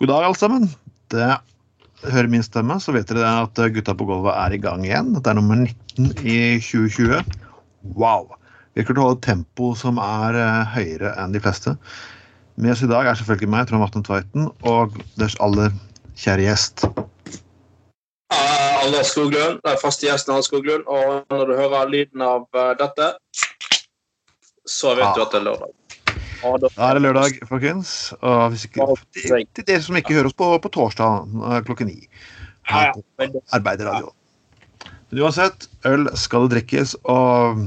God dag, alle sammen. Det hører min stemme, så vet dere at Gutta på gulvet er i gang igjen. Dette er nummer 19 i 2020. Wow! Virker til å holde tempo som er eh, høyere enn de fleste. Med oss i dag er selvfølgelig meg, Trond Vatne Tveiten, og deres aller kjære gjest. Uh, Anders Skoglund, det er faste gjesten Anders Skoglund. Og når du hører lyden av uh, dette, så vet Ah. du at det er lørdag. Da er det lørdag, folkens. Og hvis ikke, til, til dere som ikke hører oss på, på torsdag klokken ni. Her på Men Arbeiderradio. Men uansett, øl skal det drikkes, og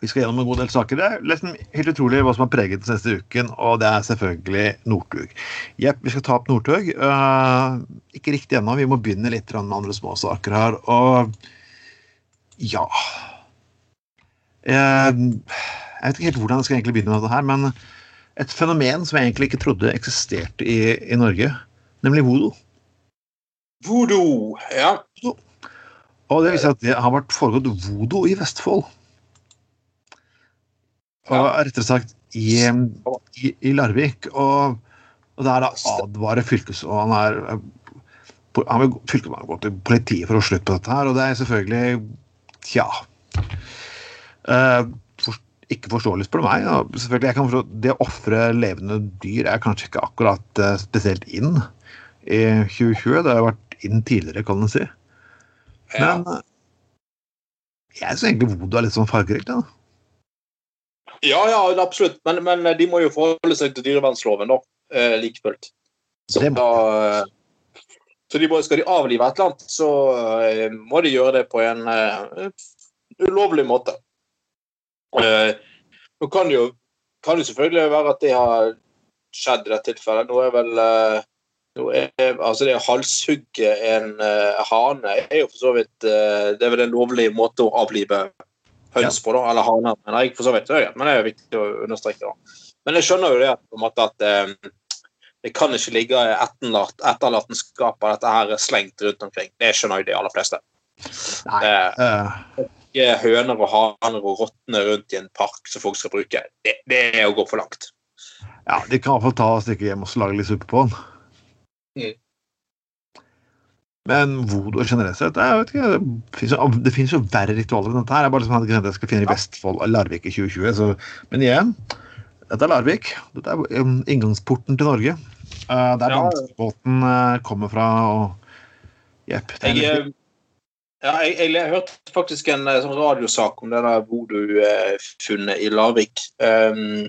vi skal gjennom en god del saker. Det er liksom helt utrolig hva som har preget den siste uken, og det er selvfølgelig Northug. Jepp, vi skal ta opp Northug. Uh, ikke riktig ennå, vi må begynne litt med andre småsaker her. Og ja Eh, Jeg vet ikke helt hvordan jeg skal egentlig begynne med dette her, men et fenomen som jeg egentlig ikke trodde eksisterte i, i Norge, nemlig voodoo. Voodoo. Ja. Og det viser at det har vært foregått voodoo i Vestfold. Og rettere sagt i, i, i Larvik. Og, og er da advarer fylkes... Og han er han vil fylkesmannen gå til politiet for å slutte på dette her, og det er selvfølgelig Tja. For, ikke forståelig, spør du meg. Ja, selvfølgelig, jeg kan forstå, Det å ofre levende dyr er kanskje ikke akkurat eh, spesielt inn i 2020. Det har vært inn tidligere, kan man si. Men ja. jeg syns egentlig voodoo er litt sånn fargerikt. Ja. ja, ja, absolutt. Men, men de må jo forholde seg til dyrevernsloven, da. Eh, like fullt. Så, da, eh, så de må, skal de avlive et eller annet, så eh, må de gjøre det på en uh, ulovlig måte. Eh, nå kan det jo kan det selvfølgelig være at det har skjedd i dette tilfellet. Nå er vel eh, nå er, altså Det å halshugge en eh, hane er jo for så vidt eh, Det er vel en lovlig måte å avlive høns på, da, eller haner. Men jeg for så vidt det, men det er jo viktig å understreke. da. Men jeg skjønner jo det på en måte at eh, det kan ikke ligge etterlatenskap av dette her slengt rundt omkring. Det skjønner jo de aller fleste. Nei. Ikke høner og haner og rottene rundt i en park som folk skal bruke. Det, det er å gå for langt. ja, de kan iallfall ta og stikke hjem og lage litt suppe på den. Mm. Men vodo generelt sett jeg vet ikke, Det finnes jo, det jo verre ritualer enn dette. her. Jeg bare liksom hadde jeg skal finne i Vestfold og Larvik i 2020. Så, men igjen, dette er Larvik. Dette er um, inngangsporten til Norge. Uh, der Ja. danskebåten uh, kommer fra. og Jepp. Jeg, ja, jeg, jeg, jeg hørte faktisk en eh, sånn radiosak om det der voodoo-funnet i Larvik. Um,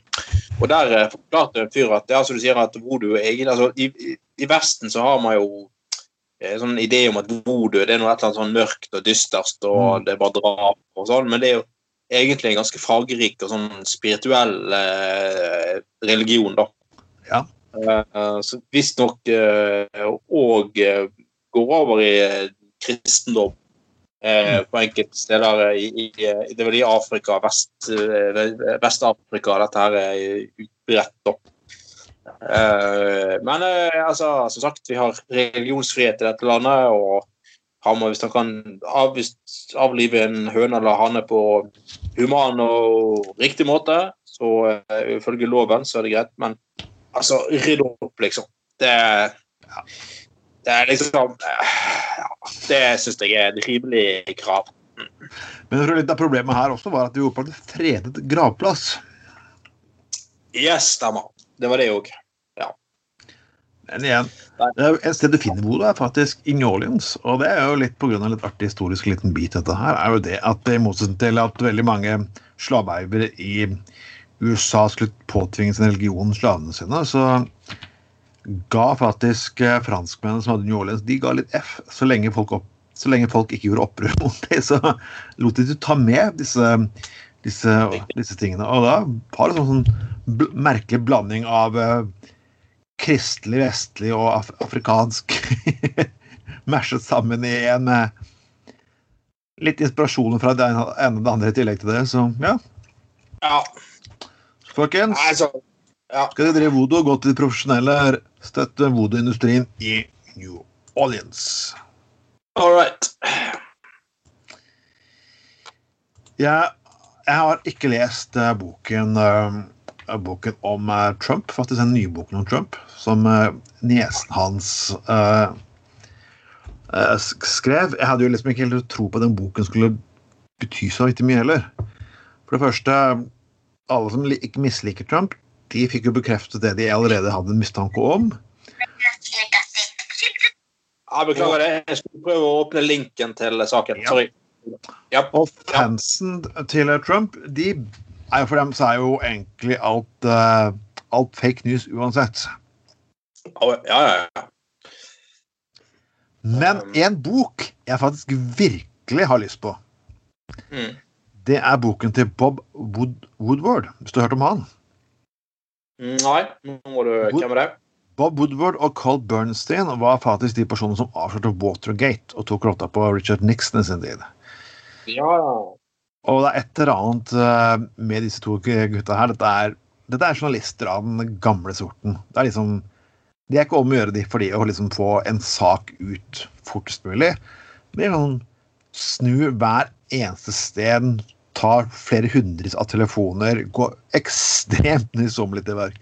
og der eh, forklarte en fyr at ja, som du sier at voodoo egen altså, i, i, Vesten så har man jo en sånn idé om at voodoo det er noe et eller annet sånn mørkt og dystert, og Mm. det er bare drap og sånn, men det er jo egentlig en ganske fargerik og sånn spirituell eh, religion, da. Ja. Uh, så visstnok uh, og eh, går over i eh, kristendom eh, på enkelte steder eh, i, i, i Det vel i Afrika, Vest-Afrika, Vest-Afrika dette her er utbredt. Eh, men eh, altså, som sagt, vi har religionsfrihet i dette landet. og har man, Hvis han kan av, avlive en høne eller hane på human og riktig måte, så eh, ifølge loven så er det greit. Men altså, rydd opp, liksom. Det, det er liksom eh, ja, Det syns jeg er et rimelig krav. Men jeg tror litt av problemet her også var at vi en fredet gravplass. Yes, stemmer. Det var det òg. Men igjen, et sted du finner Bodø, er faktisk i New Orleans. Og det er jo litt av en litt artig historisk liten bit, dette her, er jo det at i motsetning til at veldig mange slaveeiere i USA skulle påtvinge sin religion slavene sine, så ga faktisk eh, franskmennene som hadde New Orleans, de ga litt F så lenge folk, opp, så lenge folk ikke gjorde opprør mot det. Så lot de du ta med disse, disse, disse tingene. Og da har det sånn, sånn bl merkelig blanding av uh, kristelig, vestlig og af afrikansk mashet sammen i en med litt inspirasjon fra det ene ene og det andre i tillegg til det. Så ja, Ja, folkens. altså ja. Skal dere drive voodoo, gå til de profesjonelle, støtte voodoo-industrien i New Orleans. All right. Jeg, jeg har ikke lest uh, boken uh, boken om Trump, faktisk den nye boken om Trump, som niesen hans skrev. Jeg hadde jo liksom ikke helt tro på at den boken skulle bety så mye heller. For det første, alle som ikke misliker Trump, de fikk jo bekreftet det de allerede hadde en mistanke om. Ja, beklager det. Jeg skulle prøve å åpne linken til saken. Ja. Sorry. Ja. Og fansen til Trump, de for dem så er jo egentlig alt, uh, alt fake news uansett. Ja, ja, ja. Men Um. en bok jeg faktisk virkelig har lyst på, Mm. det er boken til Bob Wood Woodward, hvis du har hørt om han. Nei, nå må du Hvem er det? Bob Woodward og Colt Bernstein var faktisk de personene som avslørte Watergate og tok rotta på Richard Nixon i sin tid. Ja, Og det er et eller annet eh, med disse to gutta her. Dette er, dette er journalister av den gamle sorten. Det er liksom De er ikke om å gjøre de for de å liksom få en sak ut fortest mulig. Er sånn snu hver eneste sted, tar flere hundres av telefoner, går ekstremt nysommelig til verk.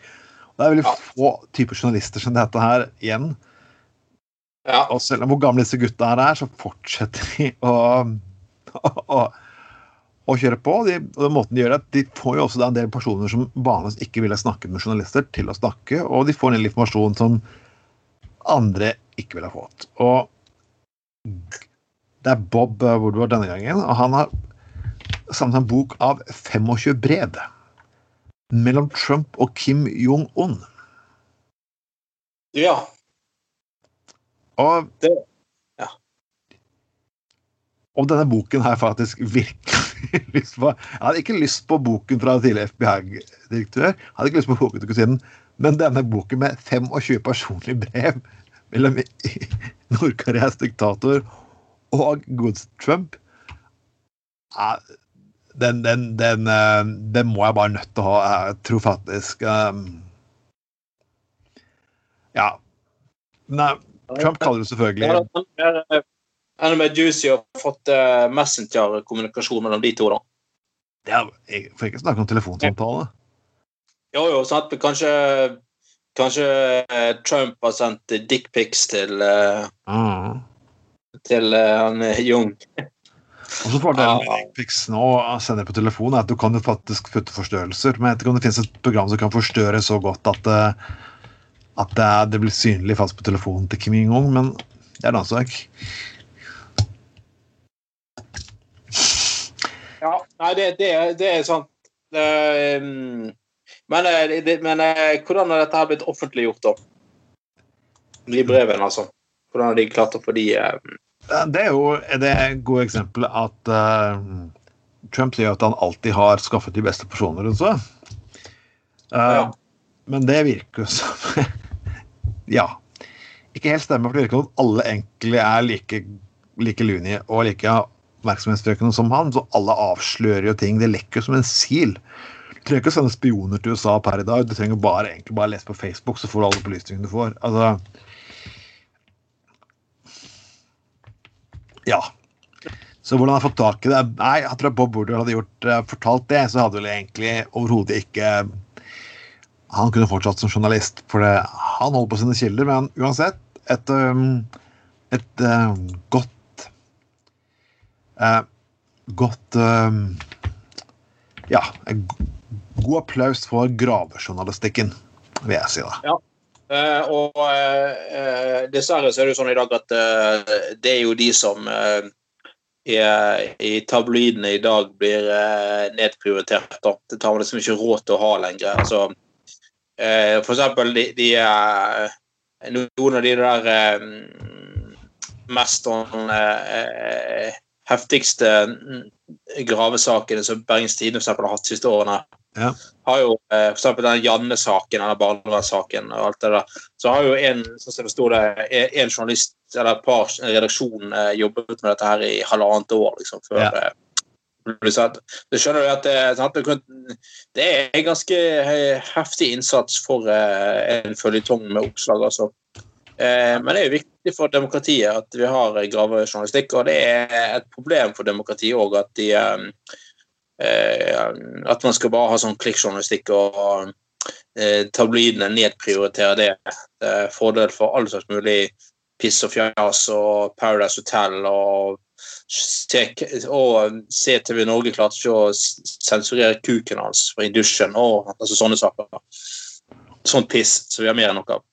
Og Det er veldig Ja. få typer journalister som dette her igjen. ja. Og selv om hvor gamle disse gutta her er, så fortsetter de å, å, å, å kjøre på. De, og den måten De gjør det, de får jo også da en del personer som vanligvis ikke ville snakket med journalister, til å snakke, og de får en del informasjon som andre ikke ville fått. Og det er Bob Woodward denne gangen, og han har samlet en bok av 25 brev mellom Trump og Kim Jong-un. ja. Og Det- ja. Og denne boken har jeg faktisk virkelig lyst på. Jeg hadde ikke lyst på boken fra tidligere FBI-direktør, hadde ikke lyst på boken til kusinen, men denne boken med 25 personlige brev mellom Nord-Koreas diktator og godeste Trump ja, den, den, den, eh, den må jeg bare nødt til å ha. Jeg tror faktisk um, Ja. Nei, Trump kaller det selvfølgelig Enda er- er mer juicy å ha fått uh, messenger-kommunikasjon mellom de to, da. Det er, jeg får ikke snakke om telefonsamtale. Jo, jo, sant. Men kanskje Kanskje eh, Trump har sendt dickpics til, uh, mm. til uh, han eh, Jung. Og så fordelen med Ah. nå og sender på telefon, er at du kan jo faktisk putte forstørrelser. Men jeg vet ikke om det finnes et program som kan forstørre så godt at, eh, at det, er- det blir synlig fast på telefonen til Kim Jong-un, men det er en annen sak. Ja, nei, det, det, det er sant. Um, men eh, det, men eh, hvordan har dette her blitt offentliggjort, da? De brevene, altså. Hvordan har de klart å få de eh, Det er jo det gode eksempelet at uh, Trump sier at han alltid har skaffet de beste personer rundt seg. Eh, Ja. Men det virker jo som Ja. Ikke helt stemmer, for det virker som at alle egentlig er like, like lunige og like oppmerksomhetsøkende som han, så alle avslører jo ting. Det lekker jo som en sil. Du trenger ikke å sende spioner til USA per i dag, du trenger bare egentlig bare lese på Facebook, så får du alle opplysningene du får. Altså Ja. Så hvordan han fått tak i det Nei, jeg tror Bob Woodward hadde gjort, eh, fortalt det, så hadde vel egentlig overhodet ikke Han kunne fortsatt som journalist, for det, han holdt på sine kilder, men uansett et, um, et um, godt eh, Godt um, Ja, god applaus for gravejournalistikken, vil jeg si da. Eh, og eh, dessverre så er det jo sånn i dag at eh, det er jo de som er, i tabloidene i dag blir nedprioritert. Da. Det tar man liksom ikke råd til å ha lenger. Altså, for eksempel de, de noen av de der mest sånn heftigste mm, gravesakene som Bergens Tidende har hatt de siste årene Ja. Har jo eh, for eksempel den Janne-saken, eller barnevernssaken og alt det der, så har jo en som jeg sto det, en en journalist eller et par redaksjon eh, jobbet med dette her i halvannet år liksom, før Ja. eh, det skjønner. Du at det, det er ganske eh, heftig innsats for eh, en føljetong med oppslag, altså. Eh, men det er jo viktig for demokratiet at vi har eh, gravejournalistikk, og det er et problem for demokratiet òg at de eh, eh, at man skal bare ha sånn klikkjournalistikk og eh, tabloidene nedprioriterer det. Det er fordel for all slags mulig piss og fjas og Paradise Hotel og og CTV Norge klarte ikke å sensurere kuken hans i dusjen og altså sånne saker. Sånt piss som vi har mer enn nok av.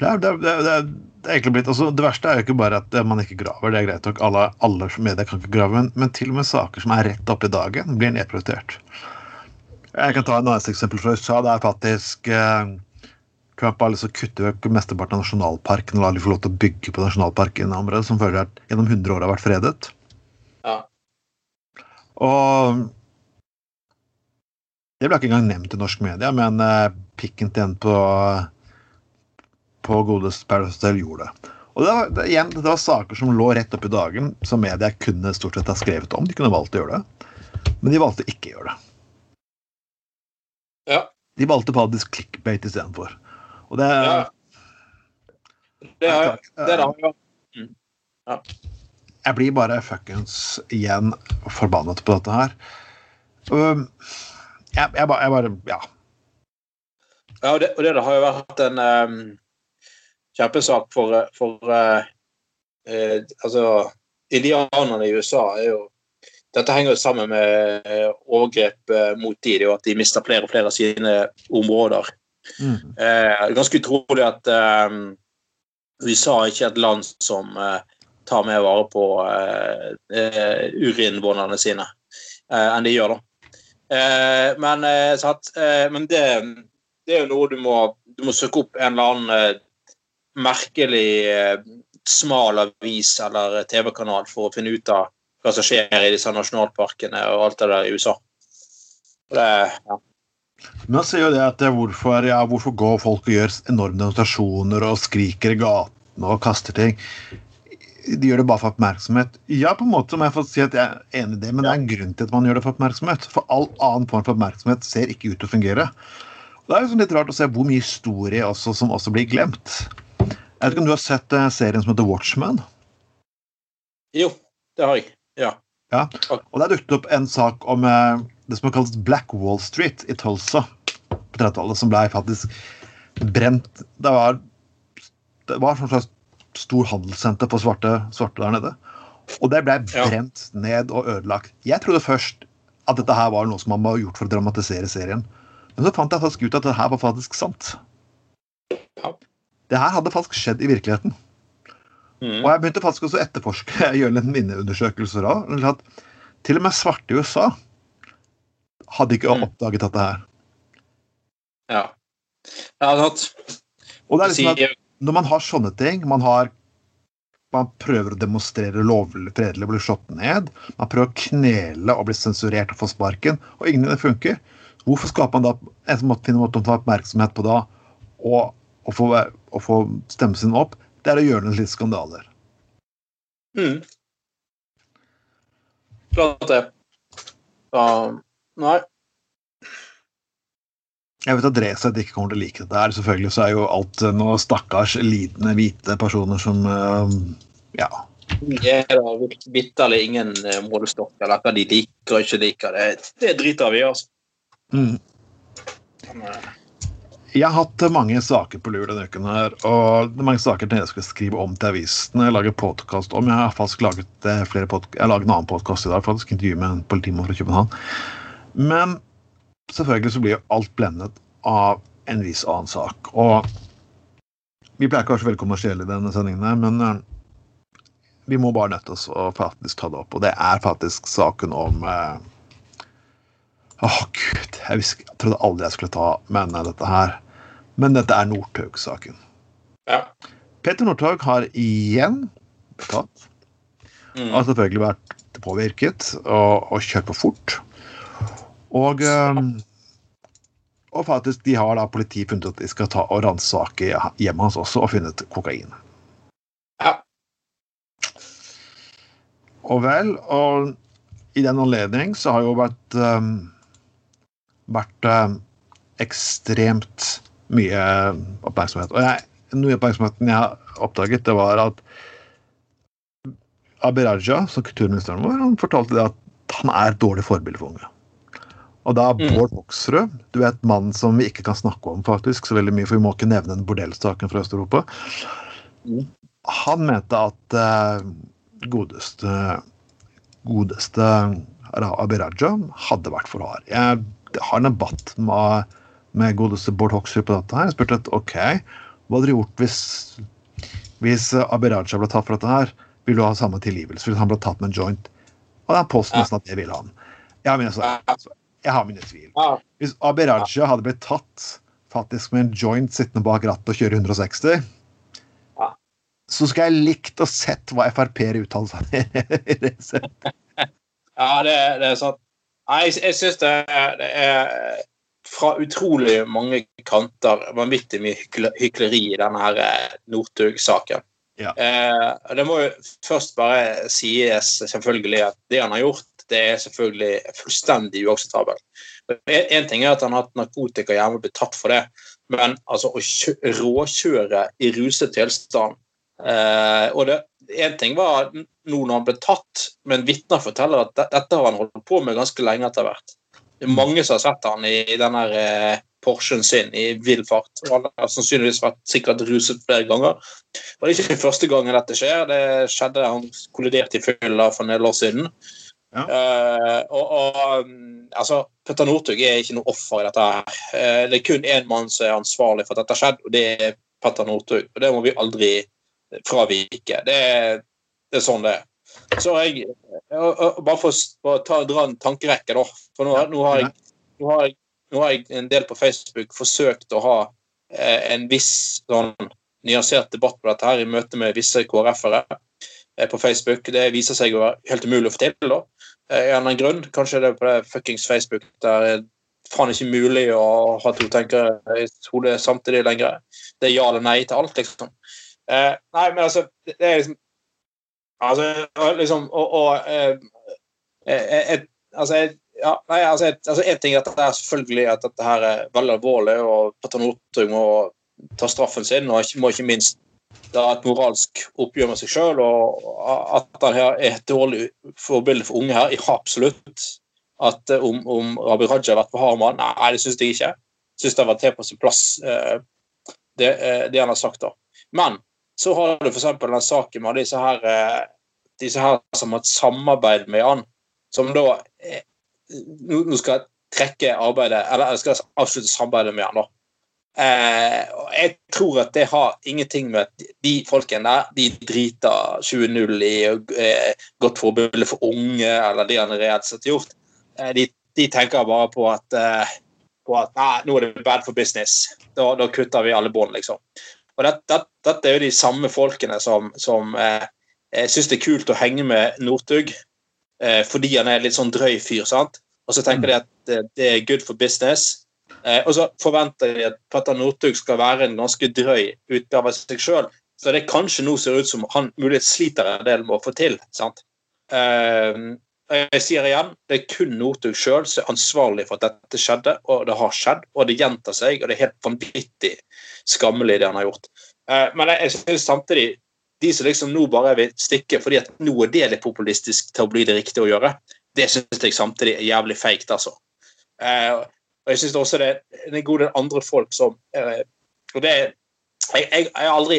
Det, er, det, er, det, er egentlig blitt, altså, det verste er jo ikke bare at man ikke graver, det er greit nok, alle, alle medier kan ikke grave, men, men, til og med saker som er rett opp i dagen, blir nedprioritert. Jeg kan ta et annet eksempel fra USA. Det er faktisk eh, Trump har lyst til å kutte vekk mesteparten av nasjonalparken og la dem få lov til å bygge på nasjonalparken området, som at gjennom 100 år har vært fredet. Ja. Og det ble ikke engang nevnt i norsk media, men eh, pikken til en på, på godeste Paradise Hotel gjorde det. Og det var, det, igjen, det var saker som lå rett opp i dagen, som media kunne stort sett ha skrevet om. De kunne valgt å gjøre det, men de valgte ikke å gjøre det. Ja. De valgte faktisk clickbate istedenfor. Og det ja. Det er, det er, det er. ja. Jeg blir bare fuckings igjen forbannet på dette her. Um, jeg, jeg, bare, jeg, bare Ja. Ja, og det, og det har jo vært en um, kjempesak for, for uh, uh, Altså, indianerne i USA er jo dette henger jo sammen med overgrep mot de, det er jo at de mister flere og flere av sine områder. Mm. Eh, ganske utrolig at USA USA ikke er et land som eh, tar mer vare på eh, eh urinnvånerne sine eh, enn de gjør, da. Eh, men, satt, men det, det, er jo noe du må Du må søke opp en eller annen merkelig smal avis eller TV-kanal for å finne ut av hva som skjer i disse nasjonalparkene og alt det der i USA. Det, ja. Men sier jo det at hvorfor, ja, hvorfor går folk og gjør enorme demonstrasjoner og skriker i gatene og kaster ting? De gjør det bare for oppmerksomhet. Ja, på en måte må jeg få si at jeg er enig i det, men det er en grunn til at man gjør det for oppmerksomhet. For all annen form for oppmerksomhet ser ikke ut til å fungere. Og det er sånn litt rart å se hvor mye historie også, som også blir glemt. Jeg vet ikke om du har sett uh, serien som heter Watchman? Jo, det har jeg. Ja. ja. Og der dukket opp en sak om uh, det som kalles Black Wall Street i Tulsa på 30-tallet, som ble faktisk brent Det var, det var sånn slags stor handelssenter for svarte, svarte, der nede. Og det ble brent ja. ned og ødelagt. Jeg trodde først at dette her var noe som man var gjort for å dramatisere serien. Men så fant jeg faktisk ut at det her var faktisk sant. Ja. Det her hadde faktisk skjedd i virkeligheten. Mm. Og jeg begynte faktisk også å etterforske, jeg gjør litt minneundersøkelser òg. Til og med svarte i USA hadde ikke mm. oppdaget dette her. Ja. Ja, sant. Og det er liksom at når man har sånne ting man, har, man prøver å demonstrere lovlig fredelig og bli slått ned. Man prøver å knele og bli sensurert og få sparken, og ingen av det funker. Hvorfor skaper man da en måte å ta oppmerksomhet på da, og, og, få, og få stemmen sin opp? Det er å gjøre noen litt skandaler. Mm. Klart det. Da Nei. Jeg vet at Resett ikke kommer til å like dette. her. Selvfølgelig så er jo alt eh, noe stakkars lidende hvite personer som uh, Ja. Det er da vitterlig ingen uh, målestokk eller hva de liker og ikke liker. Det, det driter vi i, altså. Mm. Jeg har hatt mange saker på lur denne uken, her, og det er mange saker jeg skal skrive om til avisene. Lage podkast om. Jeg har faktisk laget flere podcast, jeg laget en annen podkast i dag, faktisk intervju med en politimann fra København. Men selvfølgelig så blir jo alt blendet av en viss annen sak. Og vi pleier ikke å være så veldig kommersielle i denne sendingen, men uh, vi må bare nødt oss å faktisk ta det opp. Og det er faktisk saken om uh, Åh, oh, gud. Jeg, trodde aldri jeg skulle ta med dette her. Men dette er Northug-saken. Ja. Petter Northug har igjen betalt. Mm. Har selvfølgelig vært påvirket og, og kjørt for fort. Og, ehm, og faktisk, de har da politiet funnet at de skal ta og ransake hjemmet hans også, og funnet kokain. Ja. Og vel, og i den anledning så har jo vært um, vært um, ekstremt mye oppmerksomhet. Og jeg, noe oppmerksomheten jeg har oppdaget, det var at Abid Raja, som kulturministeren vår, han fortalte det at han er et dårlig forbilde for unge. Og da Mm. Bård Hoksrud, du vet mannen som vi ikke kan snakke om faktisk så veldig mye, for vi må ikke nevne den bordellstaken fra Øst-Europa. Mm. Han mente at uh, godeste godeste Abid Raja hadde vært for hard. Jeg har en debatt med, med godeste Bård Hoksrud på dette her. Jeg spurte at OK, hva hadde du gjort hvis, hvis Abid Raja ble tatt for dette her? Vil du ha samme tilgivelse hvis han ble tatt med en joint? Og det er posten nesten at det ville han. Jeg har mine, Ja. jeg har mine tvil. Hvis Abid Raja hadde blitt tatt faktisk med en joint sittende bak rattet og kjøre 160, så skulle jeg likt å sett hva Frp-er uttaler seg. Ja, det, det er sant. Nei, jeg, jeg syns det, det er fra utrolig mange kanter vanvittig mye hykle, hykleri i denne her eh, Northug-saken. Ja. Eh, det må jo først bare sies selvfølgelig at det han har gjort, det er selvfølgelig fullstendig uakseptabelt. Én ting er at han har hatt narkotika hjemme og blitt tatt for det, men altså å kjø råkjøre i ruset tilstand eh, og det, En ting var nå når han ble tatt, men vitner forteller at dette har han holdt på med ganske lenge etter hvert. Det er mange som har sett han i den her eh, Porschen sin i vill fart. Og Han har sannsynligvis vært sikkert ruset flere ganger. Det er ikke første gangen dette skjer. Det skjedde Han kolliderte i fylla for en del år siden. Ja. Uh, og, og um, altså, Petter Northug er ikke noe offer i dette. her. Uh, det er kun én mann som er ansvarlig for at dette har skjedd, og det er Petter Northug. Og det må vi aldri fravike. Det, er- det er sånn det er. Så jeg Bare for å ta, dra en tankerekke, da. For nå, nå, har jeg, nå, har jeg, nå har jeg en del på Facebook forsøkt å ha eh, en viss sånn nyansert debatt på dette her i møte med visse KrF-ere eh, på Facebook. Det viser seg å være helt umulig å få til. da. Eh, En annen grunn. Kanskje det er på det fuckings Facebook der er faen ikke mulig å ha to tenkere i hodet samtidig lenger. Det er ja eller nei til alt, liksom. Eh, nei, men altså, det det er liksom Altså, liksom Og, og eh, eh, et, altså, et, ja, nei, altså, et, altså, En ting er at det er selvfølgelig at dette her er veldig alvorlig, og Petter Northug må ta straffen sin, og ikke, må ikke minst da et moralsk oppgjør med seg sjøl, og at han her er et dårlig forbilde for unge her. Ja, absolutt. At eh, om, om Abid Raja har vært på hard mann, nei, det syns jeg ikke. Syns det har vært helt på sin plass, eh, det, eh, det han har sagt. da. Men så har du f.eks. den saken med disse her, eh, disse her som har et samarbeid med han, som da eh, nå skal skal trekke arbeidet, eller skal avslutte samarbeidet med han. da. Eh, jeg tror at det har ingenting med at de folkene der de driter 20-0 i godt forbilde for unge, eller det han reelt sett har gjort. De, de tenker bare på at, på at nei, nå er det bad for business. Da, da kutter vi alle bånd, liksom. Og dette, dette, dette er jo de samme folkene som, som eh, syns det er kult å henge med Northug eh, fordi han er litt sånn drøy fyr. sant? Og så tenker de at det, det er good for business. Eh, og så forventer de at Petter Northug skal være en ganske drøy utgave av seg sjøl. Så det kanskje nå ser ut som han muligens sliter en del med å få til. sant? Eh, jeg sier igjen, det er kun Northug sjøl som er ansvarlig for at dette skjedde, og det har skjedd, og det gjentar seg, og det er helt vanvittig skammelig, det han har gjort. Eh, men jeg, synes samtidig de som liksom nå bare vil stikke fordi at nå er det litt populistisk til å bli det riktige å gjøre, det syns jeg samtidig er jævlig feigt, altså. Eh, og jeg syns også det er en god del andre folk som eh, Og det Jeg, jeg, har aldri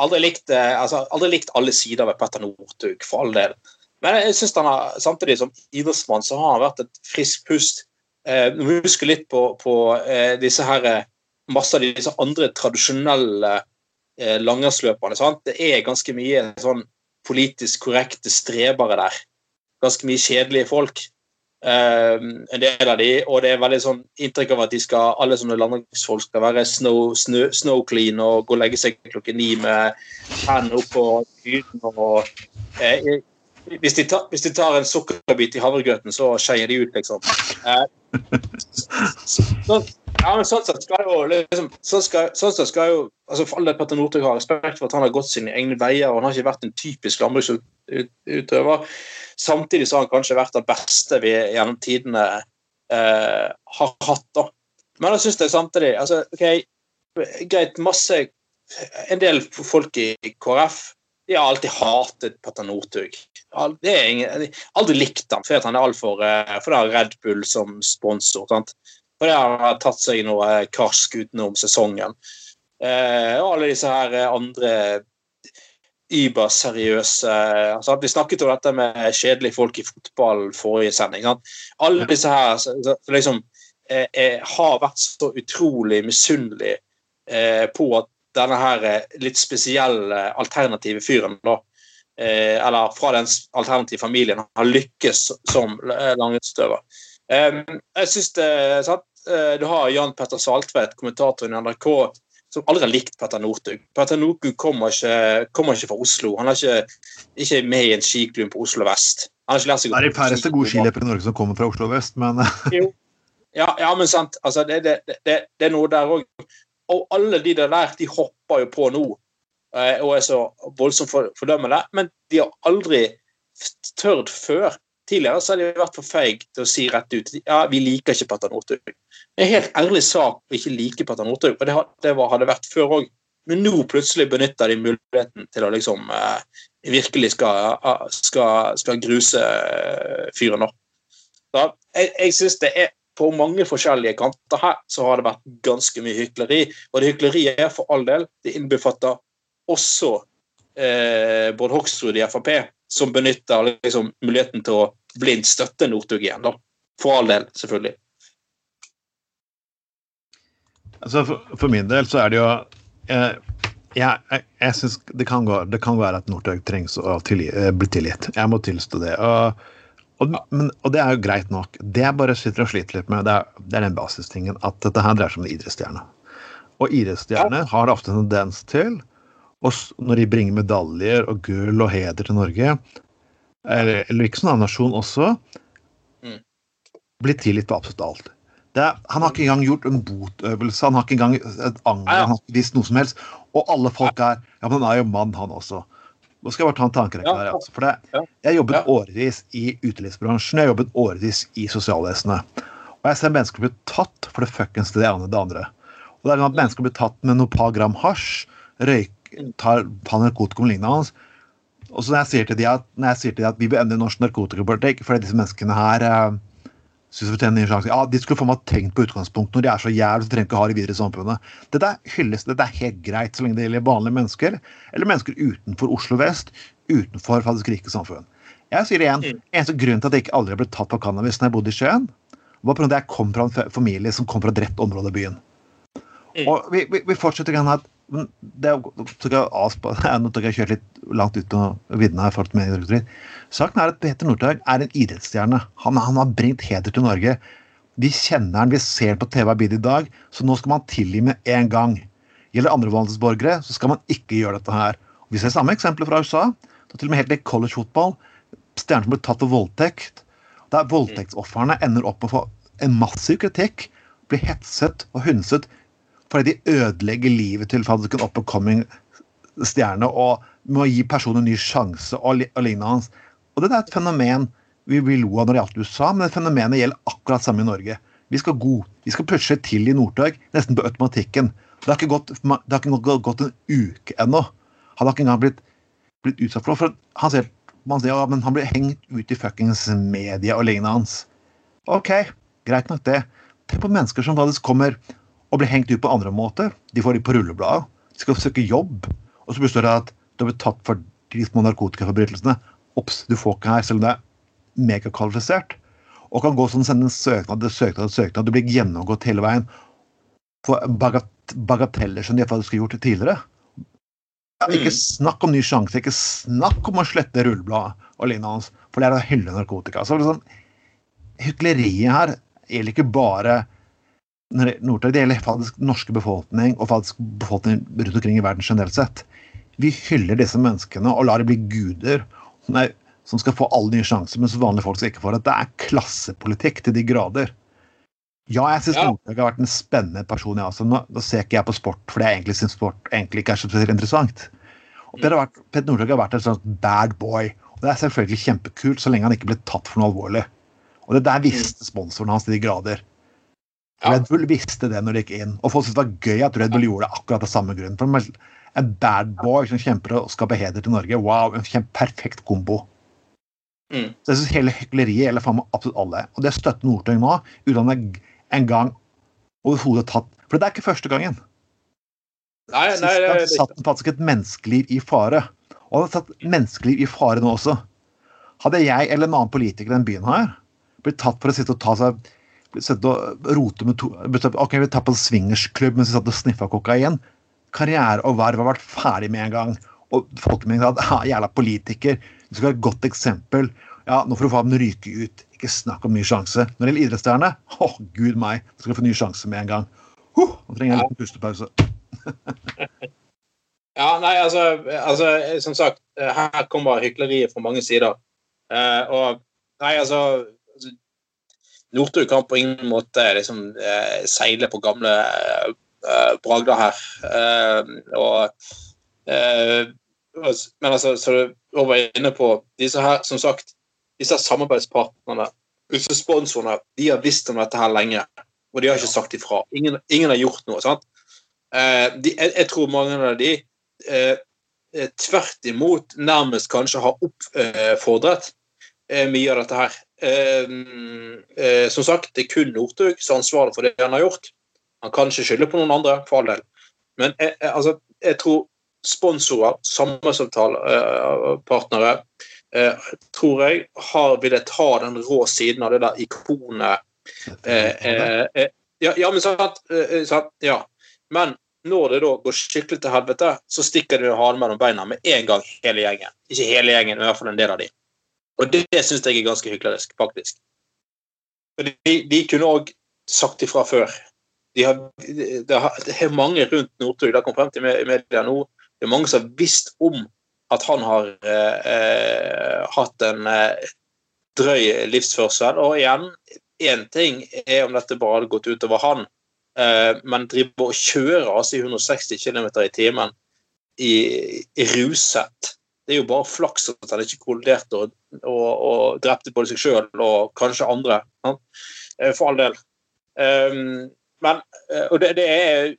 aldri likt, altså, aldri likt alle sider ved Petter Northug, for all del. Men jeg synes han har, samtidig som idrettsmann så har han vært et friskt pust. Eh, Når vi husker litt på, på eh, disse her, eh, masse av disse andre tradisjonelle eh, langrennsløperne. Det er ganske mye sånn politisk korrekte strebere der. Ganske mye kjedelige folk. Eh, en del av de, og det er veldig sånn inntrykk av at de skal, alle sånne landingsfolk skal være snow, snow, snow clean og gå og legge seg klokken ni med hendene opp på huden. og eh, hvis de, tar, hvis de tar en sukkerbit i havregrøten, så skeier de ut, liksom. Eh, så, ja, men sånn sett skal jo liksom, sånn skal, sånn skal jo altså For alle Petter Northug har respekt for at han har gått sine egne veier, og han har ikke vært en typisk landbruksutøver. Samtidig så har han kanskje vært den beste vi gjennom tidene eh, har hatt. da. Men jeg syns det samtidig altså, ok, Greit, masse En del folk i KrF de har alltid hatet Petter Northug. Det er ingen, aldri likt han fordi han er altfor uh, For det har Red Bull som sponsor. sant? For det har tatt seg noe karsk utenom sesongen. Uh, og alle disse her andre überseriøse altså, Vi snakket om dette med kjedelige folk i fotball forrige sending. Sant? Alle disse her liksom, eh, eh, har vært så utrolig misunnelige eh, på at denne her eh, litt spesielle alternative fyren da, eh, eller fra den alternative familien har lykkes som langrennsutøver. Eh, jeg synes det, er sant? Du har Jan Petter Saltvedt, kommentatoren i NRK, som aldri har likt Petter Northug. Petter Northug kommer, kommer, ikke fra Oslo. Han er ikke, ikke med i en skiklubb på Oslo vest. Det er de færreste gode skiløpere i Norge som kommer fra Oslo vest, men ja, ja, men sant. Altså, det, det, det, det, er noe der òg. Og alle de der, de hopper jo på nå eh, og er så voldsomt fordømmende, men de har aldri tørt før Tidligere så har de vært for feige til å si rett ut ja, vi liker ikke Petter Northug. Det er en helt ærlig sak å ikke like Petter Northug, og det, hadde vært før òg. Men nå plutselig benytter de muligheten til å liksom eh, virkelig skal, eh, skal, skal gruse eh, fyren opp. Så jeg, jeg synes det er på mange forskjellige kanter her så har det vært ganske mye hykleri. Og det hykleriet er for all del, det innbefatter også eh, Bård Hoksrud i Frp, som benytter liksom, muligheten til å blindt støtte Northug igjen. da. For all del, selvfølgelig. Altså, for, for, min del så er det jo eh, Jeg, jeg, jeg syns det, det, kan være at Northug trengs å tilgi, eh, bli tilgitt. Jeg må tilstå det. Og, og, men, og, det er jo greit nok. Det jeg bare sitter og sliter litt med, det er, det er den basistingen at dette her dreier seg om en idrettsstjerne. Og idrettsstjerner har ofte en tendens til og når de bringer medaljer og gull og heder til Norge, eller, eller ikke sånn annen nasjon også, mm. blir tilgitt på absolutt alt. Er, han har ikke engang gjort en botøvelse, han har ikke engang et anger, ja, ja. han har ikke visst noe som helst. Og alle folk er Ja, men han er jo mann, han også. Nå skal jeg bare ta en tankerekke her. Altså, for det, Jeg jobbet ja. årevis i utelivsbransjen, jeg jobbet årevis i sosialvesenet. Og jeg ser mennesker bli tatt for det fuckings det ene det andre. Og det er at Mennesker blir tatt med noen par gram hasj, røyk, tar, tar narkotikum lignende. Og så når jeg sier til de at, når jeg sier til de at vi bør endre norsk narkotikapolitikk fordi disse menneskene her eh, synes fortjener en sjanse. Ja, De skulle få meg tenkt på utgangspunktet når de er så jævlig, så trenger ikke ha det videre i samfunnet. Dette hylles, dette er helt greit så lenge det gjelder vanlige mennesker, eller mennesker utenfor Oslo vest, utenfor faktisk rike samfunn. Jeg sier det igjen, mm. eneste grunn til at jeg ikke aldri ble tatt på cannabis når jeg bodde i Skien, var pga. at jeg kom fra en familie som kom fra et rett område i byen. Mm. Og vi, vi, vi fortsetter igjen at det avspa, Nå tok jeg kjørt litt langt ut og vinne her. for med Saken er at Peter Northug er en idrettsstjerne. Han, han, har bringt heder til Norge. Vi kjenner han, vi ser han på TV i dag, så nå skal man tilgi med en gang. Gjelder andrevalgsborgere, så skal man ikke gjøre dette her. Vi ser samme eksempler fra USA. Det er til og med helt i collegefotball. Stjerner som blir tatt for voldtekt. Der voldtektsofrene ender opp med å få en massiv kritikk, blir hetset og hundset fordi de ødelegger livet til faktisk en up and coming stjerne og må gi personen en ny sjanse og, og lignende. Og det er et fenomen vi, vi lo av når det gjaldt USA, men det fenomenet gjelder akkurat samme i Norge. Vi skal god. Vi skal pushe til i Northug, nesten på automatikken. Det har ikke gått, har ikke gått en uke ennå. Han har ikke engang blitt, blitt utsatt for noe. For han ser, man ser ja, men han blir hengt ut i fuckings media og lignende hans. OK, greit nok det. Tenk på mennesker som faktisk kommer og blir hengt ut på andre måter. De får de på rullebladet. De skal søke jobb. Og så består det at du har blitt tatt for de små narkotikaforbrytelsene. Ops, du får ikke her, selv om det er megakvalifisert. Og kan gå sånn sende en søknad søknad søknad. Du blir gjennomgått hele veien For bagat bagateller som de faktisk skulle gjort tidligere. Ikke mm. snakk om ny sjanse, ikke snakk om å slette rullebladet og lignende. For det er å hylle narkotika. Så liksom, Hykleriet her gjelder ikke bare Northug, det gjelder faktisk norske befolkning og faktisk befolkning rundt omkring i verden generelt sett. Vi hyller disse menneskene og lar dem bli guder som skal få alle nye sjanser, mens vanlige folk skal ikke få det. Det er klassepolitikk til de grader. Ja, jeg syns ja. Northug har vært en spennende person. Ja. Altså, nå, nå, ser ikke jeg på sport fordi jeg egentlig syns sport egentlig ikke er så interessant. Og Peter, vært, Northug har vært en sånn bad boy. Og det er selvfølgelig kjempekult så lenge han ikke ble tatt for noe alvorlig. Og det der visste sponsoren hans til de grader. Ja. Red Bull visste det når de gikk inn, og folk syntes det var gøy at Red Bull gjorde det akkurat av samme grunn. For en bad boy som kjemper og skaper heder til Norge, wow, en perfekt kombo. Mm. Så jeg synes hele hykleriet gjelder faen meg absolutt alle. Og det støtter Northug nå, uten at det en gang overhodet tatt For det er ikke første gangen. Nei, Sist nei, gang satt faktisk et menneskeliv i fare. Og han har satt menneskeliv i fare nå også. Hadde jeg eller en annen politiker i den byen her blitt tatt for å sitte og ta seg sitte og rote med to Ok, vi tar på en swingersklubb mens vi satt og sniffa kokain. Karriere og verv har vært ferdig med en gang. Og folkemeningen sa at jævla politiker, du skal ha et godt eksempel. Ja, nå får du faen ryke ut. Ikke snakk om ny sjanse. Når det gjelder idrettsstjerne, å gud meg, du skal få ny sjanse med en gang. Huh, nå trenger jeg en liten pustepause. Ja, nei, altså, altså Som sagt, her kommer hykleriet fra mange sider. Uh, og nei, altså Northug kan på ingen måte liksom eh, seile på gamle eh, bragder her. Eh, og eh, Men altså, så du var inne på disse her, som sagt, disse samarbeidspartnerne, disse sponsorene, de har visst om dette her lenge. Og de har ikke sagt ifra. Ingen, ingen har gjort noe. sant? Eh, de, jeg, jeg tror mange av de eh, tvert imot nærmest kanskje har oppfordret mye av dette her. Eh, eh, som sagt, det er kun Northug som er ansvarlig for det han har gjort. Han kan ikke skylde på noen andre, for all del. Men jeg, jeg, altså, jeg tror sponsorer, samarbeidsavtalepartnere, eh, tror jeg har villet ta den rå siden av det der ikonet eh, eh, eh, ja, men sant, eh, sant, ja. Men når det da går skikkelig til helvete, så stikker de halen mellom beina med en gang, hele gjengen. Ikke hele gjengen, men i hvert fall en del av de. Og det, det syns jeg er ganske hyklerisk, faktisk. For de, de kunne òg sagt ifra før. De har, det, er mange rundt Northug, det kommet frem til i media nå, det er mange som har visst om at han har eh, hatt en eh, drøy livsførsel. Og igjen, én ting er om dette bare hadde gått utover han, eh, men driver og kjører altså i 160 km i timen i, i ruset. Det er jo bare flaks at han ikke kolliderte og, og, og drepte både seg sjøl og kanskje andre. Ja? For all del. Um, men, og det, det, er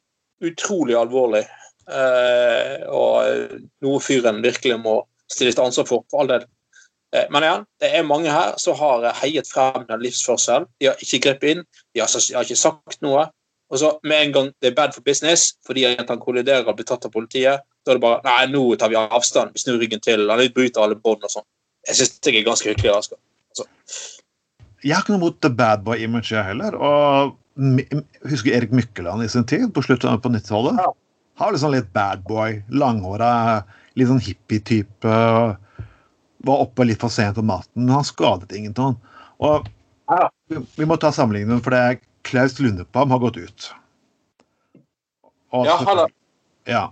utrolig alvorlig. Uh, og noe fyren virkelig må stilles til ansvar for, for all del. Uh, men igjen, det er mange her som har heiet frem den livsførselen. De har ikke grepet inn, de har, de har, ikke sagt noe. Og så med en gang det er bad for business fordi han kolliderer og blir tatt av politiet, da er det bare Nei, nå tar vi avstand. Vi snur ryggen til. Han bryter alle bånd og sånn. Jeg syns det er ganske hyggelig. Altså. altså. Jeg har ikke noe mot the bad boy-image, heller. Og husker Erik Mykkeland i sin tid, på slutten på 90-tallet. Ja. Har liksom litt bad boy, langhåra, litt sånn hippie-type. Var oppe litt for sent om natten, men han skadet ingen til han. Og ja. vi, må ta sammenligningen, for det er Klaus Lundepam har gått ut. Og ja, han ja. ja.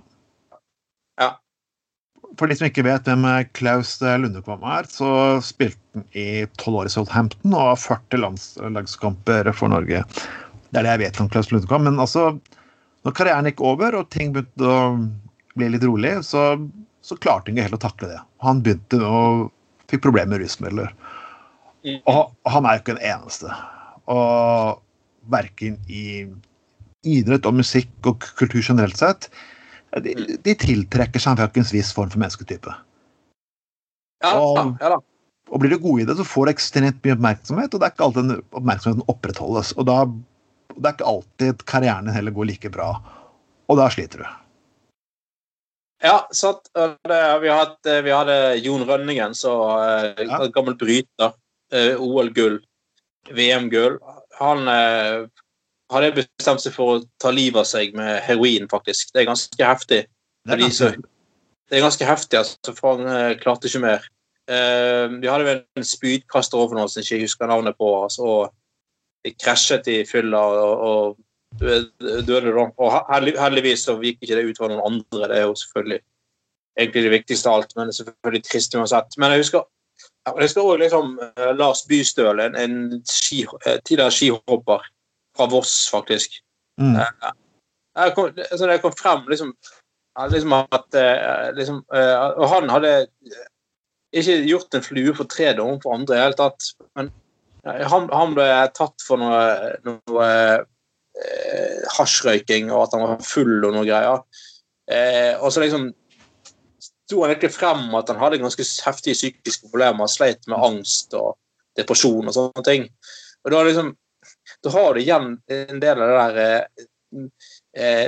For de som ikke vet hvem Klaus Lundekvam er, så spilte han i tolv år i Southampton og har 40 landslagskamper for Norge. Det er det jeg vet om Klaus Lundekvam. Men altså, når karrieren gikk over og ting begynte å bli litt rolig, så, så klarte han ikke helt å takle det. Han begynte å fikk problemer med rusmidler. Og han er jo ikke den eneste. Og verken i idrett og musikk og kultur generelt sett de, de tiltrekker seg en viss form for mennesketype. Ja, og, ja, da. og blir du god i det, så får du ekstremt mye oppmerksomhet, og det er ikke alltid den oppmerksomheten opprettholdes. Og da det er ikke alltid karrieren din heller går like bra, og da sliter du. Ja, sant. Vi, hadde, vi, hadde, Jon Rønningen, så ja. gammel bryter. OL-gull, VM-gull. Han eh, hadde bestemt seg for å ta livet av seg med heroin, faktisk. Det er ganske heftig. Det er ganske, det er ganske heftig, altså, for han eh, klarte ikke mer. Eh, vi hadde vel en spydkaster over noe som jeg ikke husker navnet på. Altså, og de krasjet i fylla og, og døde da. Og heldigvis så gikk ikke det ut for noen andre. Det er jo selvfølgelig egentlig det viktigste av alt, men det er selvfølgelig trist uansett. Men jeg husker jeg husker også liksom uh, Lars Bystøl, en, en ski, uh, tidligere skihopper fra Voss, faktisk. Mm. Jeg kom, altså, det kom frem liksom, liksom at liksom, Og han hadde ikke gjort en flue for tre overfor for andre i det hele tatt. Men han, han, ble tatt for noe, noe eh, hasjrøyking og at han var full og noe greier. Eh, og så liksom sto han egentlig frem at han hadde ganske heftige psykiske problemer, sleit med angst og depresjon og sånne ting. Og da, liksom, da har du igjen en del av det der eh, eh,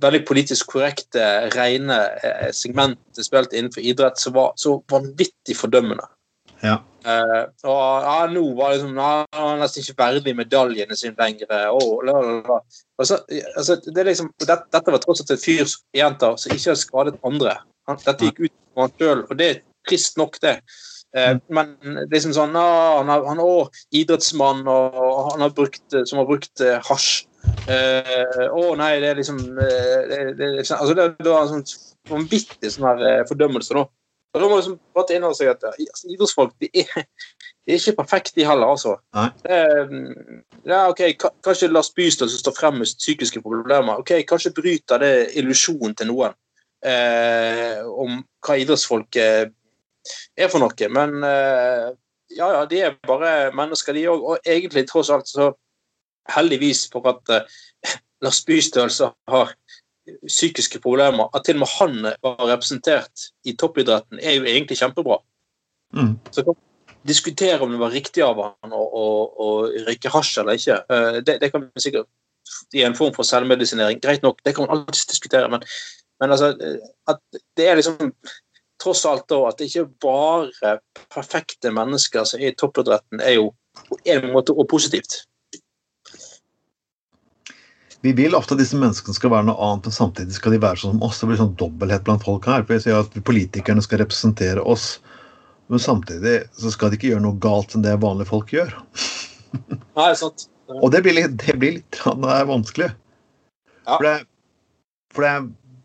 veldig politisk korrekte, rene eh, segmentet spilt innenfor idrett som var så vanvittig fordømmende. Ja. Eh, og ja, nå var liksom, han var nesten ikke verdig medaljene sine lenger. Oh, la, la, la. Altså, altså, det er liksom, det, dette var tross alt et fyr jenter som ikke har skadet andre. Han, dette gikk ut på han sjøl, og det er trist nok, det. Eh, men liksom sånn ah, Han er, han er også idrettsmann og, og han har brukt, som har brukt eh, hasj. Eh, å nei, det er liksom eh, det, det, liksom, altså, det, det var en sånn vanvittig sånn her eh, fordømmelse. da. Og Da må liksom bare ta inn over seg at altså, idrettsfolk de er, de er ikke perfekte, de heller. altså. Eh, ja, ok, Kanskje Lars Bystøl som står frem med psykiske problemer, ok, kanskje bryter det illusjonen til noen eh, om hva idrettsfolk eh, er for noe. Men eh, ja, ja, de er bare mennesker, de òg. Og egentlig, tross alt, så heldigvis for at eh, Lars Bystøl har psykiske problemer, at til og med han var representert i toppidretten, er jo egentlig kjempebra. Mm. Så kan vi diskutere om det var riktig av han å, å, å røyke hasj eller ikke. Eh, Det, det kan vi sikkert i en form for selvmedisinering. Greit nok, det kan man alltid diskutere, men, men altså, at det er liksom tross alt da at det ikke bare perfekte mennesker som er i toppidretten, er jo på en måte og positivt. Vi vil ofte at disse menneskene skal være noe annet, men samtidig skal de være sånn som oss. Det blir sånn dobbelthet blant folk her. for jeg sier at Politikerne skal representere oss, men samtidig så skal de ikke gjøre noe galt enn det vanlige folk gjør. Nei, sant? Og det blir litt, det blir litt det er vanskelig. Ja. For, det, for, det,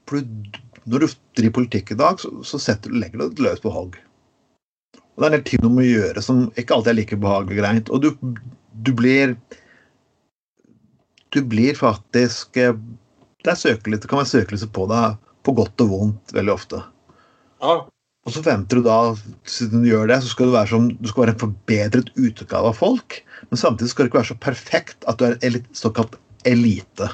for du, når du driver politikk i dag, så, så setter, legger du det løs på hogg. Og det er en del ting du må gjøre som ikke alltid er like behagelig og greit. Og du, du blir Du blir faktisk eh, Det er søkelys, det kan være søkelyset på deg på godt og vondt veldig ofte. Ja. Og så venter du da, siden du gjør det, så skal du være, som, du skal være en forbedret utgave av folk. Men samtidig skal du ikke være så perfekt at du er en såkalt elite.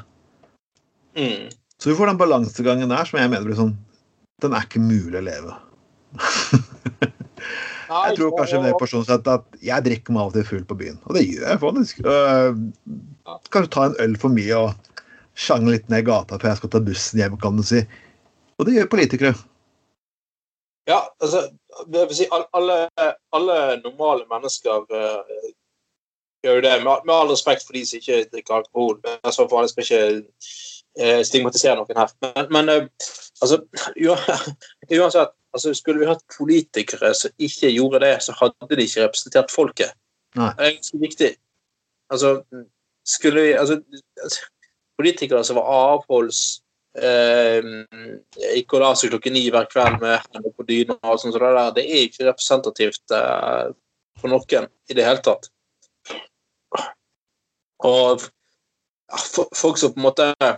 Mm. Så vi får den balansegangen der som jeg mener blir sånn Den er ikke mulig å leve. Jeg tror kanskje mer personlig at jeg drikker meg av og til full på byen. Og det gjør jeg faktisk. Øh, kanskje ta en øl for mye og sjangle litt ned gata før jeg skal ta bussen hjem, kan du si. Og det gjør politikere. Ja, altså, det vil si, alle, alle normale mennesker eh, gjør jo det, med, med all respekt for de som ikke drikker alkohol. Men i så jeg skal ikke stigmatisere noen her. Men, men eh, altså, uansett, altså, skulle vi hatt politikere som ikke gjorde det, så hadde de ikke representert folket. Nei. Det er ganske viktig. Altså, skulle vi altså, Politikere som var avholds eh, ikke å la seg klokken ni hver kveld med hendene på dyna og sånn som det der, det er ikke representativt eh, for noen i det hele tatt. Og folk som på en måte eh,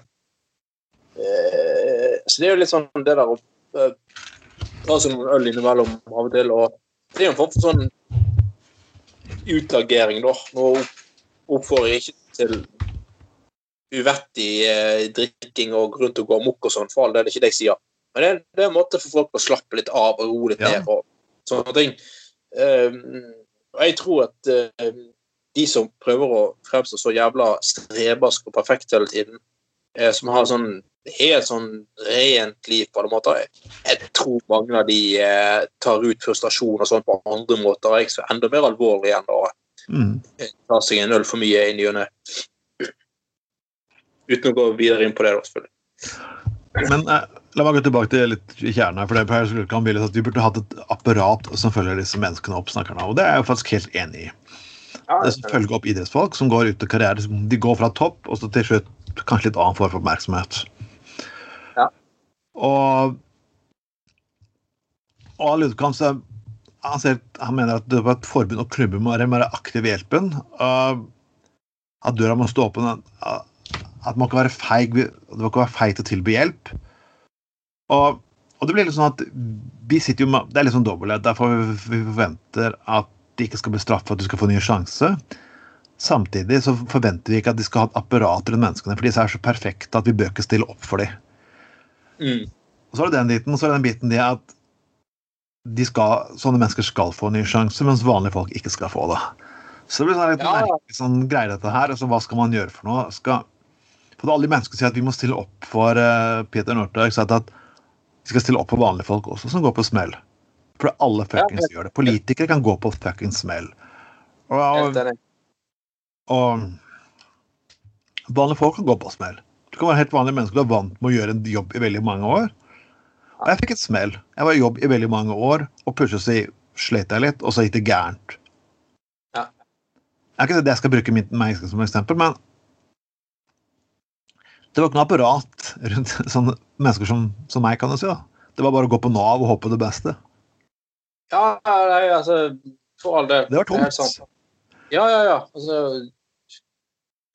Så det er jo litt sånn det der å eh, ta seg noen øl innimellom av og til, og det er jo en form for sånn utagering, da. Nå oppfordrer jeg ikke til uvettig eh, drikking og gå rundt og gå amok og sånn, for all det er ikke det jeg sier. Men det er, det er en måte for folk å slappe litt av og roe litt Ja. ned og sånne ting. Um, og jeg tror at eh, de som prøver å fremstå så jævla strebersk og perfekt hele tiden, eh, som har sånn helt sånn rent liv på alle måter, jeg, tror mange av de eh, tar ut frustrasjon og sånn på andre måter, jeg, er enda mer alvorlig enn å Mm. ta seg en øl for mye i ny og ne. Uten å gå videre inn på det, da, selvfølgelig. Men eh, la meg gå tilbake til litt kjernen her. for det her kan bli litt at Vi burde hatt et apparat som følger disse menneskene opp, snakker. Og det er jeg jo faktisk helt enig i. Det som følger opp idrettsfolk som går ut i karriere. De går fra topp, og så til slutt kanskje litt annen form for oppmerksomhet. Og og Ludkamp han, han mener at det var et forbund og klubben må være mer aktiv i hjelpen. Uh, at døra må stå åpen. At at man kan være feig det må ikke være feigt å tilby hjelp. Og, og det blir litt sånn at vi sitter jo med, Det er litt sånn dobbelthet. Derfor vi forventer at de ikke skal bli straffet at du skal få ny sjanse. samtidig så forventer vi ikke at de skal ha et apparat rundt menneskene, for de er så perfekte at vi bør ikke stille opp for dem. Mm. Og så er det den biten, og så er det den biten det at de skal, sånne mennesker skal få en ny sjanse, mens vanlige folk ikke skal få det. Så det blir sånn litt Ja. merkelig sånn greie dette her. Altså, hva skal man gjøre for noe? Skal, for alle de menneskene sier at vi må stille opp for uh, Peter Northug, at vi skal stille opp for vanlige folk også, som går på smell. For alle fuckings Ja, gjør det. Politikere kan gå på fuckings smell. Og, og, og vanlige folk kan gå på smell. Du var helt vanlig menneske du er vant med å gjøre en jobb i veldig mange år. Og jeg fikk et smell. Jeg var i jobb i veldig mange år, og plutselig slet jeg litt, og så gikk det gærent. Ja. Jeg er ikke det jeg skal bruke mitt menneske som eksempel, men det var ikke noe apparat rundt sånne mennesker som, som meg, kan du si. da. Det var bare å gå på Nav og håpe det beste. Ja, nei, altså For all del. Det var sant. Ja, ja, ja. Altså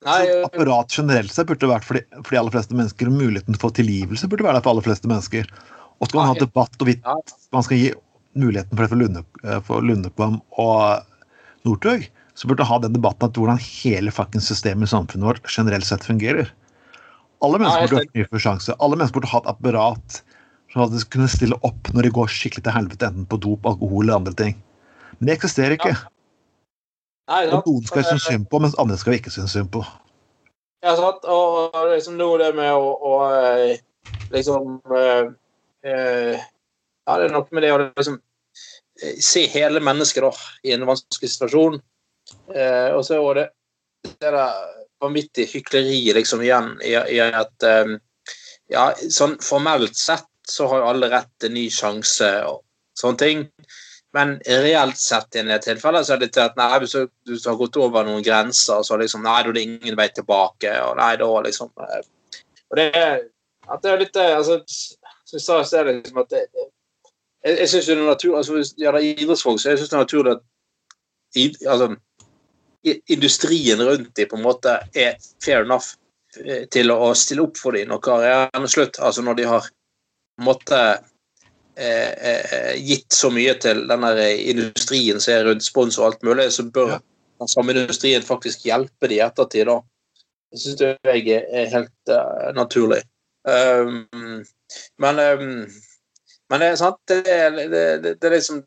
Så eh, apparat generelt sett burde vært for de, for de aller fleste mennesker, og muligheten for tilgivelse burde være der for aller fleste mennesker. Og skal man ha debatt og vidt man skal gi muligheten for det for, Lunde, eh, for Lundekvam og Northug, så burde man ha den debatten at hvordan hele fuckings systemet i samfunnet vårt generelt sett fungerer. Alle mennesker burde hatt mye for sjanse. Alle mennesker burde hatt apparat som hadde kunne stille opp når de går skikkelig til helvete, enten på dop, alkohol eller andre ting. Men det eksisterer ikke. Nei, noen skal vi synes synd på, mens andre skal vi ikke synes synd på. Ja, sant. Og og liksom nå det med å, å eh, liksom eh, eh, Ja, det er noe med det å liksom eh, se hele mennesket da, i en vanskelig situasjon. Eh, og så er det det der vanvittige hykleriet liksom igjen i, i at eh, Ja, sånn formelt sett så har jo alle rett til ny sjanse og sånne ting. Men reelt sett i en del så er det til at nei, hvis du, har gått over noen grenser, så liksom, nei, da er det ingen vei tilbake. og nei, da liksom eh, og det at det er litt eh, altså, som jeg sa i sted, liksom at det, jeg, jeg synes jo det er naturlig altså, Hvis det gjelder idrettsfolk, så jeg synes det er naturlig at i, altså, industrien rundt dem på en måte er fair enough eh, til å stille opp for dem når karrieren er slutt. Altså når de har på en måte eh, eh, gitt så mye til den der industrien som er rundt spons og alt mulig, så bør Ja. den samme industrien faktisk hjelpe de i ettertid. da. Det syns jeg er helt uh, naturlig. Um, men um, men det er sant, det er, det, det, det er liksom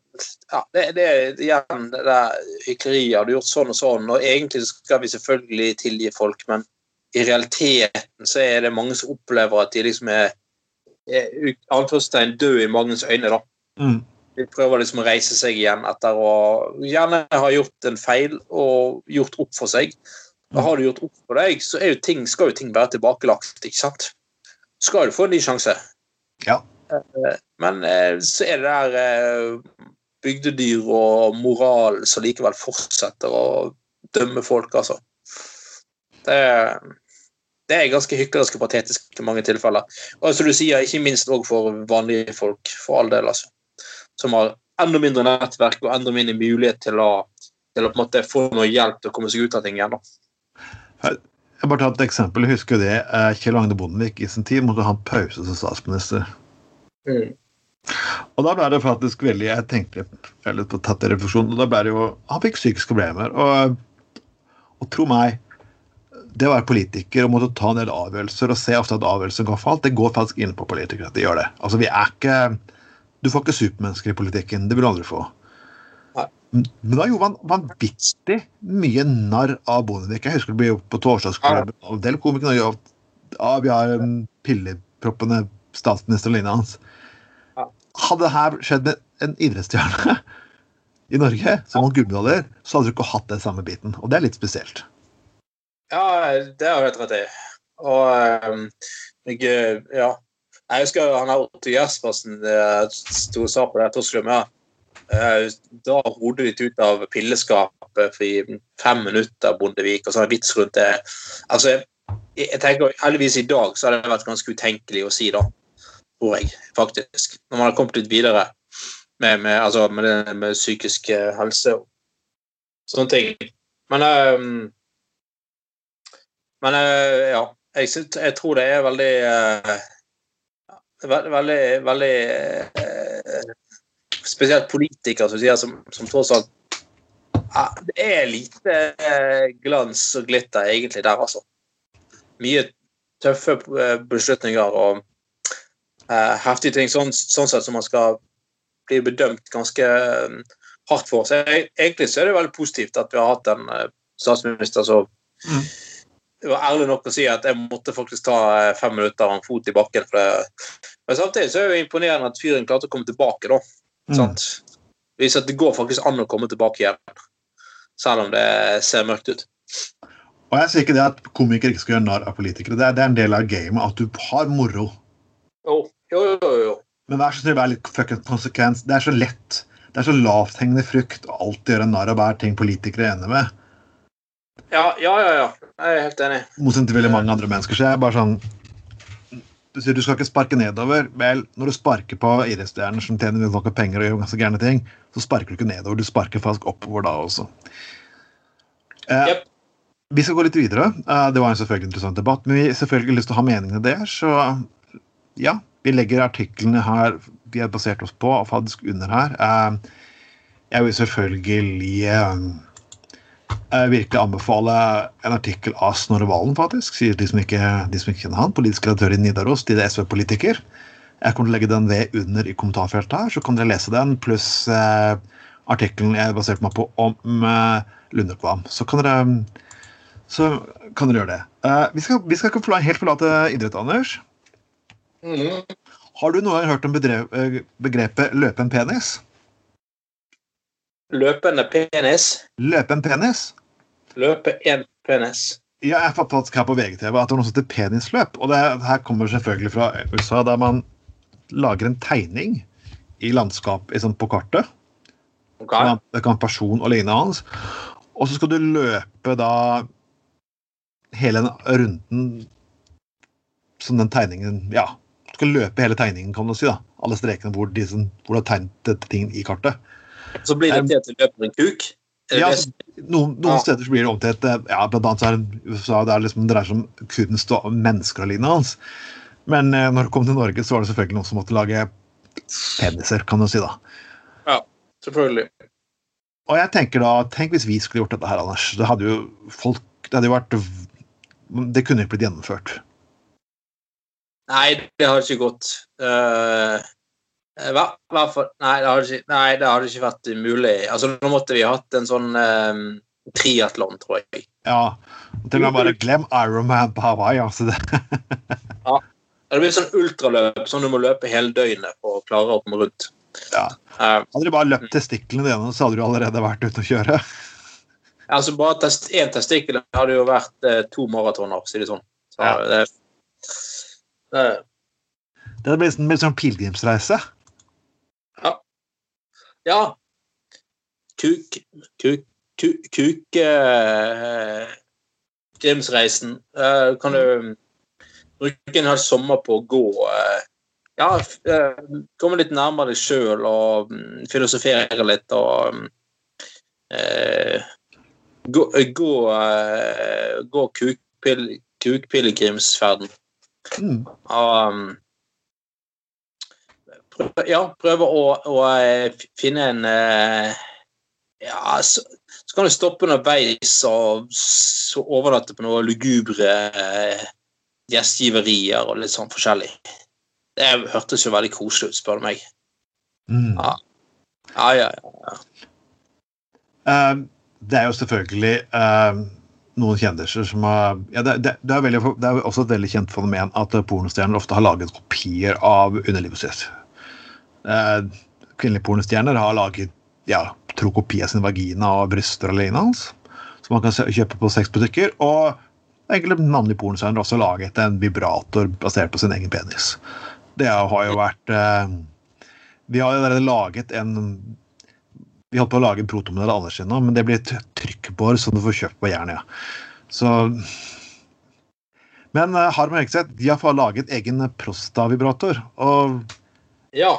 ja, det, det er igjen det der hykleriet. Har du gjort sånn og sånn? Og egentlig skal vi selvfølgelig tilgi folk, men i realiteten så er det mange som opplever at de liksom er, i anførselstegn døde i mangens øyne. da. Mm. De prøver liksom å reise seg igjen etter å gjerne ha gjort en feil og gjort opp for seg. Og har du gjort opp for deg, så jo ting, skal jo ting være tilbakelagt. ikke sant? Skal du få en ny sjanse. Ja. Eh, Men eh, så er det der eh, bygdedyr og moral som likevel fortsetter å dømme folk, altså. Det, er- det er ganske hyklersk og patetisk i mange tilfeller. Og som du sier, ikke minst òg for vanlige folk, for all del, altså. Som har enda mindre nettverk og enda mindre mulighet til å, til å på en måte få noe hjelp til å komme seg ut av ting igjen. da. Jeg bare tar et eksempel. Jeg husker det eh, Kjell Agne Bondevik i sin tid måtte ha en pause som statsminister. Og da ble det faktisk veldig Jeg tenkte jeg litt på tatt i refleksjon, og da ble det jo Han fikk psykiske problemer. Og, og tro meg, det å være politiker og måtte ta en del avgjørelser og se ofte at avgjørelser går falt, det går faktisk inn på politikere. Det gjør det. Altså, vi er ikke Du får ikke supermennesker i politikken. Det vil du aldri få. Nei. Men da gjorde man vanvittig mye narr av Bondevik. Jeg husker det ble gjort på torsdagsklubben. og En del komikere gjør at ja, vi har um, pilleproppene statsminister og lignende hans. Ja. Hadde det her skjedd med en idrettsstjerne i Norge som vant gullmedaljer, så hadde du ikke hatt den samme biten. Og det er litt spesielt. Ja, det har du helt rett i. Og um, jeg, eh, ja. Jeg husker han her Otto Jespersen sto og sa på det. Ja. Eh, Da hodet ditt ut av pilleskapet i fem minutter, Bondevik, og så jeg vits rundt det. Altså, jeg, jeg tenker Heldigvis i dag så hadde det vært ganske utenkelig å si, da. Tror jeg, faktisk. Når man har kommet litt videre med, med, altså, med, med psykisk eh, helse og sånne ting. Men um, men eh, ja, jeg, synes, jeg tror det er veldig eh, ve- Veldig, veldig eh, Spesielt politikere som sier som, som tross alt det er lite glans og glitter egentlig der, altså. Mye tøffe beslutninger og heftige ting, sånn, sånn, sett som man skal bli bedømt ganske hardt for. Så jeg, egentlig så er det veldig positivt at vi har hatt en statsminister som mm. Var ærlig nok å si at jeg måtte faktisk ta fem minutter av en fot i bakken. Men samtidig så er det jo imponerende at fyren klarte å komme tilbake. da. Mm. Viser at det går faktisk an å komme tilbake igjen selv om det ser mørkt ut. Og Jeg sier ikke det at komikere ikke skal gjøre narr av politikere. Det er, det er, en del av gamet at du har moro. Jo, jo, jo, jo. Men vær så snill, vær litt fucking konsekvens. Det er så lett. Det er så lavthengende frukt å alltid gjøre narr av hver ting politikere er enige med. Ja, ja, ja. ja. Jeg er helt enig. Motsatt til veldig mange andre mennesker. Så jeg er bare sånn Du sier du skal ikke sparke nedover. Vel, når du sparker på idrettsstjerner som tjener noe penger og gjør ganske gærne ting, så sparker du ikke nedover. Du sparker faktisk oppover da også. Eh, yep. Vi skal gå litt videre. Eh, det var en selvfølgelig interessant debatt, men vi har selvfølgelig lyst til å ha meningene der. Så ja, vi legger artiklene her vi har basert oss på, og faktisk under her. Eh, jeg vil selvfølgelig eh, virkelig anbefale en artikkel av Snorre Valen, faktisk. Sier de som ikke, de som ikke kjenner han. Politisk redaktør i Nidaros, de er SV-politiker. Jeg kommer til å legge den ved under i kommentarfeltet her, så kan dere lese den, pluss eh, artikkelen jeg baserte meg på om eh, Lundekvam. Så kan dere så kan dere gjøre det. Eh, vi, skal, vi, skal, ikke helt forlate idrett, Anders. Mm. Har du gang hørt om eh, begrepet 'løpe en penis'? Løpende penis? Løpe en penis. Løpe en penis. Ja, jeg faktisk her på VGTV at det er noe som heter penisløp. Og det her kommer selvfølgelig fra USA, der man lager en tegning i landskap sånn på kartet. Okay. Det kan person og lignende hans. Og så skal du løpe da hele den runden som den tegningen Ja, du skal løpe hele tegningen, kan du si. da. Alle strekene hvor, de hvor du har tegnet ting i kartet. Så blir det til at du løper en kuk? Ja, altså, noen, noen ja. steder så blir det om til et ja, Blant annet så er det USA det, er liksom, det dreier seg om kunst og mennesker og lignende hans. Men eh, når det kom til Norge, så var det selvfølgelig noen som måtte lage peniser, kan du si. da. Ja, selvfølgelig. Og jeg tenker da, Tenk hvis vi skulle gjort dette her, Anders. Det hadde jo folk, det hadde jo vært Det kunne ikke blitt gjennomført. Nei, det har ikke gått. Uh, hva, hva nei, det hadde ikke, nei, det hadde ikke vært mulig. Altså, Nå måtte vi hatt en sånn um, triatlon, tror jeg. Ja. Til og med bare glem Ironman på Hawaii. altså det. ja. Det blir sånn ultraløp sånn du må løpe hele døgnet for å klare å komme rundt. Ja. Eh, hadde du bare løpt testiklene dine, så hadde du allerede vært ute å kjøre. Altså Bare test, én testikkel hadde jo vært eh, to maratoner, si det sånn. Så, ja. det, det, det blir en sånn pilegrimsreise. Ja. Kuk Kuk Kuk, kuk uh, Grimsreisen. Uh, kan du bruke en hel sommer på å gå uh, ja, eh, komme litt nærmere deg sjøl og um, filosofere litt og um, eh, gå, gå, eh, gå kukpilegrimsferden. Mm. Um, ja, prøve å, å, eh, finne en eh, Ja, så, så, kan du stoppe underveis og så overnatte på noen lugubre eh, gjestgiverier og litt sånn forskjellig. Det hørtes jo veldig koselig ut, spør du meg. Mm. Ja. Ja, ja, ja. Uh, det er jo selvfølgelig uh, noen kjendiser som har ja, det, det, det, er veldig, det, er også et veldig kjent fenomen at pornostjerner ofte har laget kopier av underlivet sitt. Uh, kvinnelige pornostjerner har laget ja, tro av sin vagina og bryster alene hans, som man kan kjøpe på sexbutikker. Og enkelte navnlige pornostjerner har også laget en vibrator basert på sin egen penis. Det har jo vært eh, Vi har jo allerede laget en Vi holdt på å lage en protomodell av Anders nå, men det blir et trykkbår som du får kjøpt på Jernia. Så Men uh, og Hegseth har laget egen prostavibrator, og Ja.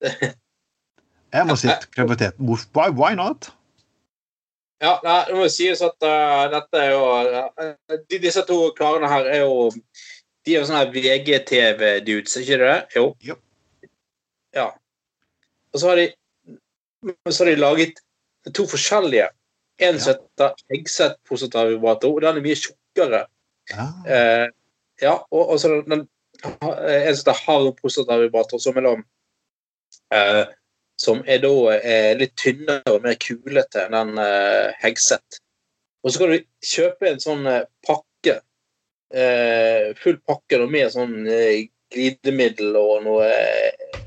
jeg må si kreativitet. why, why not? Ja, det må sies at uh, dette er jo uh, Disse to karene her er jo de er jo sånne VGTV-dudes, er ikke det? Jo. jo. Ja. Og så har de så har de laget to forskjellige. En som heter Eggsett og den er mye tjukkere. Ja. Eh, ja, og, og så den, den, en som heter prostatavibrator, som er da eh, som er da er litt tynnere og mer kulete enn den eh, Hegseth. Og så kan du kjøpe en sånn eh, pakke, eh, full pakke med sånn eh, glidemiddel og noe eh,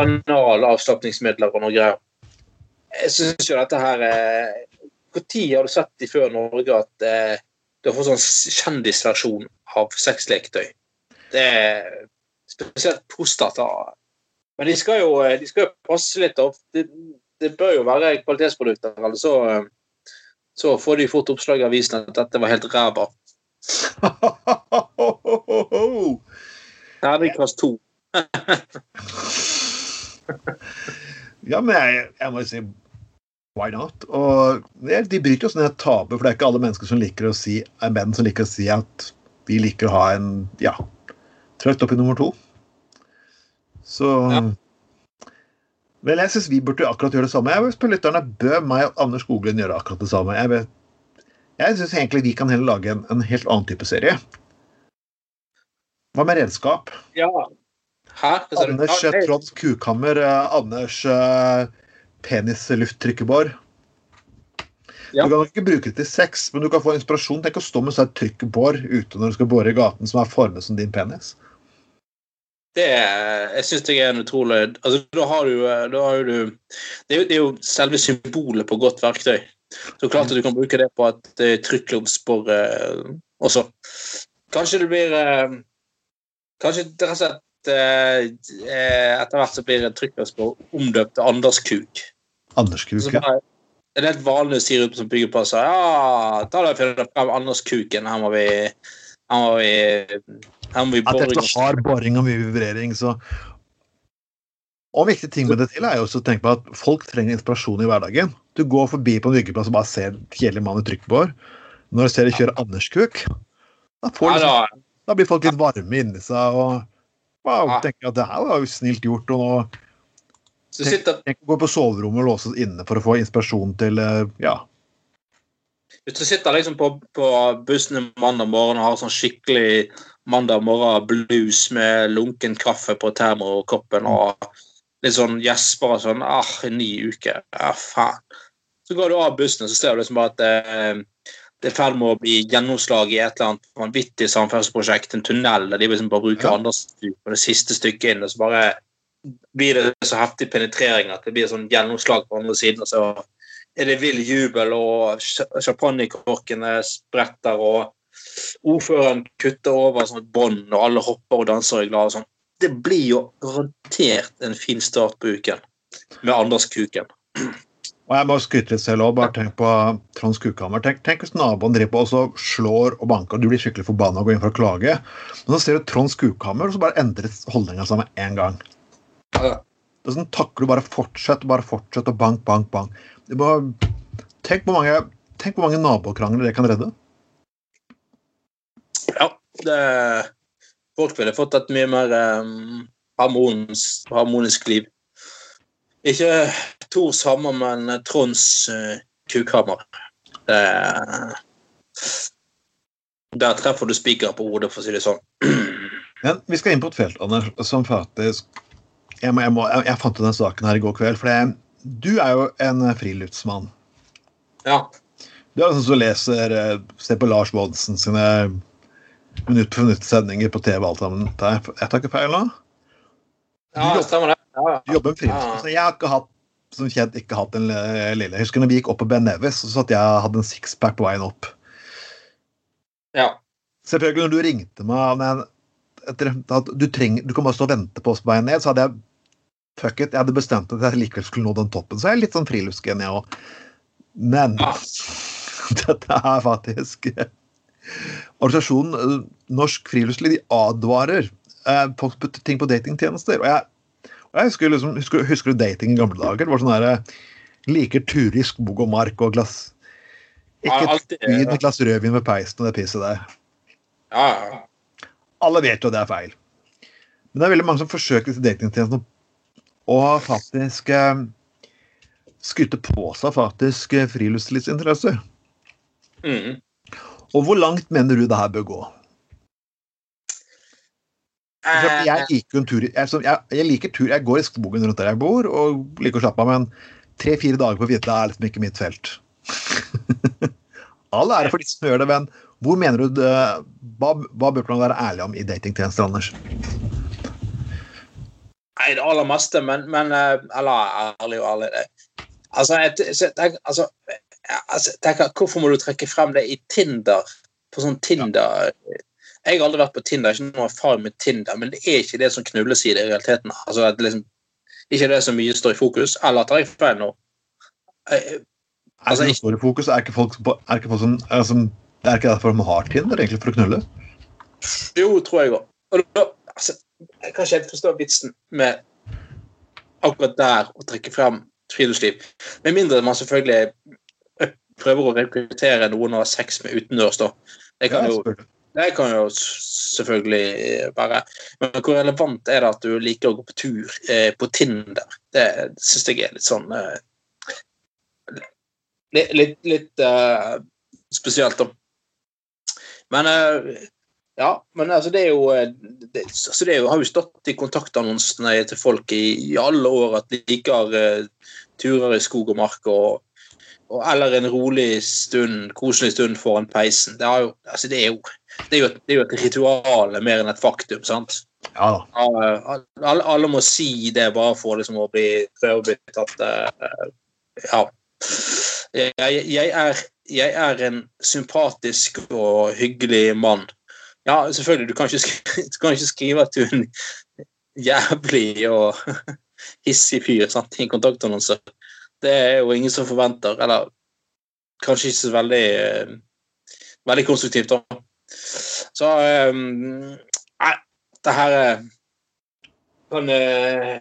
analavslapningsmidler og noe greier. Jeg syns jo dette her Når har du sett i før Norge at eh, du har fått sånn kjendisversjon av sexleketøy? Det er spesielt prostata. Men de skal jo, de skal jo passe litt. opp. Det, det bør jo være kvalitetsprodukter. eller så, så får de fort oppslag i avisen at dette var helt ræva. Terningkast to. ja, men jeg, jeg må jo si why not? Og De bryter jo sånn et tabu, for det er ikke alle mennesker som liker å si, er menn som liker å si at vi liker å ha en ja, trøtt i nummer to. Så ja. Vel, jeg syns vi burde akkurat gjøre det samme. Jeg vil spørre lytterne, Bør meg og Anders Skoglund gjøre akkurat det samme? Jeg, vet, jeg syns egentlig vi kan heller lage en, en, helt annen type serie. Hva med redskap? Ja. Hæ? Anders uh, Trond Kukammer. Uh, Anders uh, penislufttrykkebar. Ja. Du kan ikke bruke det til sex, men du kan få inspirasjon. Tenk å stå med seg trykkebår ute når du skal bore i gaten som er formet som din penis. Det jeg syns jeg er en utrolig altså, da har du, da har du det, er jo, det, er jo, selve symbolet på godt verktøy. Så klart at du kan bruke det på et uh, trykklubbsbor uh, også. Kanskje det blir uh, Kanskje rett og slett etter hvert så blir et trykklubbsbor omdøpt til Anders Kuk, ja. Det er helt vanlig å si ut som bygger på seg. Ja, ta deg frem Anderskuken. Her må vi, her må vi her må vi At dette har boring og mye vibrering, så Og viktig ting med det til er jo også å tenke på at folk trenger inspirasjon i hverdagen. Du går forbi på en byggeplass og bare ser en kjedelig mann i trykkbår. Når du ser de kjører Anderskuk, da, liksom, da blir folk litt varme inni seg og wow, tenker at det her var jo snilt gjort. og nå Tenk, tenk å gå på soverommet og låse oss inne for å få inspirasjon til eh, ja. Hvis du sitter liksom på, på bussen en mandag morgen og har sånn skikkelig mandag morgen blues med lunken kaffe på termokoppen og litt sånn gjesper og sånn ah, Ni ny uke. Ja, faen. Så går du av bussen, og så ser du liksom bare at eh, det er i ferd med å bli gjennomslag i et eller annet vanvittig samferdselsprosjekt, en tunnel, der de liksom bare bruker ja. andre på det siste stykket inn, og så bare blir det så heftig penetrering at det blir sånn gjennomslag på andre siden. og så er det vill jubel, og champagnekorkene spretter, og ordføreren kutter over sånn bånd, og alle hopper og danser i glade. Sånn. Det blir jo garantert en fin start på uken med Anders Kuken. Og jeg må skryte litt selv òg. Bare tenk på Trond Skukhammer. Tenk, tenk, hvis naboen driver på og så slår og banker, og du blir skikkelig forbanna og går inn for å klage. Men så ser du Trond Skukhammer, og så bare endrer holdninga seg med en gang. Ja. Det er sånn, takler du bare fortsett, bare fortsett og bank, bank, bank. Bare, tenk hvor mange, tenk hvor mange nabokrangler det kan redde. Det, folk ville fått et mye mer um, harmonisk, harmonisk, liv. Ikke Tors hammer, men Tronds uh, kukhammer. Det, der treffer du spikeren på hodet, for å si det sånn. Men vi skal inn på et felt Anders, som faktisk jeg, må, jeg, må, jeg, fant denne saken her i går kveld. for det du er jo en friluftsmann. Ja. Du er sånn som leser eh, Ser på Lars Monsen sine minutt for minutt-sendinger på TV. alt sammen. Jeg tar ikke feil nå? Ja, det stemmer det. Ja, Du jobber med friluftsmann. Jeg har ikke hatt som kjent ikke hatt en lille Jeg husker når vi gikk opp på Ben Nevis, så satt jeg hadde en sixpack på veien opp. Ja. Selvfølgelig, når du ringte meg men etter, du, trenger, du kan bare stå og vente på oss på veien ned, så hadde jeg fuck it, jeg hadde bestemt at jeg likevel skulle nå den toppen. Så jeg er litt sånn friluftsgen, jeg òg. Men ja. dette er faktisk Organisasjonen eh, Norsk Friluftsliv de advarer eh, folk på ting på datingtjenester. Og jeg, og jeg husker, liksom, husker, husker, du dating i gamle dager? Det var sånn herre eh, Liker tur i skog og mark og glass Ikke vin med glass rødvin med peisen og det pisset der. Ja, ja. Alle vet jo det er feil. Men det er veldig mange som forsøker disse datingtjenestene å faktisk eh, skryter på seg faktisk friluftslivsinteresser. Mm. Og hvor langt mener du det her bør gå? Eh, Jeg liker en tur, jeg, jeg, liker tur, jeg går i skogen rundt der jeg bor og liker å slappe av, men tre-fire dager på vidda er liksom ikke mitt felt. All ære for de som gjør det, men hvor mener du det, hva, hva bør man være ærlig om i datingtjenester, Anders? Nei, det aller meste, men, men eh, Eller ærlig og ærlig det. Altså, jeg altså, jeg, altså, tenker, Hvorfor må du trekke frem det i Tinder? På sånn Tinder Jeg har aldri vært på Tinder, ikke noe erfaring med Tinder, men det er ikke det som knulles i det i realiteten. Altså, at liksom, ikke det så mye står i fokus. Eller tar jeg feil nå? Altså, Er Altså, det noe står i fokus? Er ikke folk, er ikke folk som, er som Det er ikke derfor de har Tinder, egentlig, for å knulle? Jo, tror jeg òg. Og da, altså, jeg kan ikke helt forstå vitsen med akkurat der å trekke frem friluftsliv. Med mindre man selvfølgelig prøver å rekruttere noen å ha sex med utendørs, da. Det kan, jo, det kan jo selvfølgelig være. Men hvor relevant er det at du liker å gå på tur eh, på Tinder? Det syns jeg er litt sånn eh, Litt, litt, litt eh, spesielt, da. Men eh, ja, men altså det er jo eh, det, altså det er jo, har jo stått i kontaktannonsene til folk i, i alle år at de liker eh, turer i skog og mark og, og eller en rolig stund, koselig stund foran peisen. Det, er jo, altså det, er jo, det, er jo et, det er jo et ritual mer enn et faktum, sant? Ja da. Alle, alle må si det bare for liksom å bli tatt eh, Ja. Jeg, jeg, er, jeg er en sympatisk og hyggelig mann. Ja, selvfølgelig, du kan ikke, skrive, kan ikke skrive at du er en jævlig og hissig fyr sant, i en kontaktannonse. Det er jo ingen som forventer. Eller kanskje ikke så veldig eh, veldig konstruktivt, da. Så eh, Nei, det her eh, kan uh...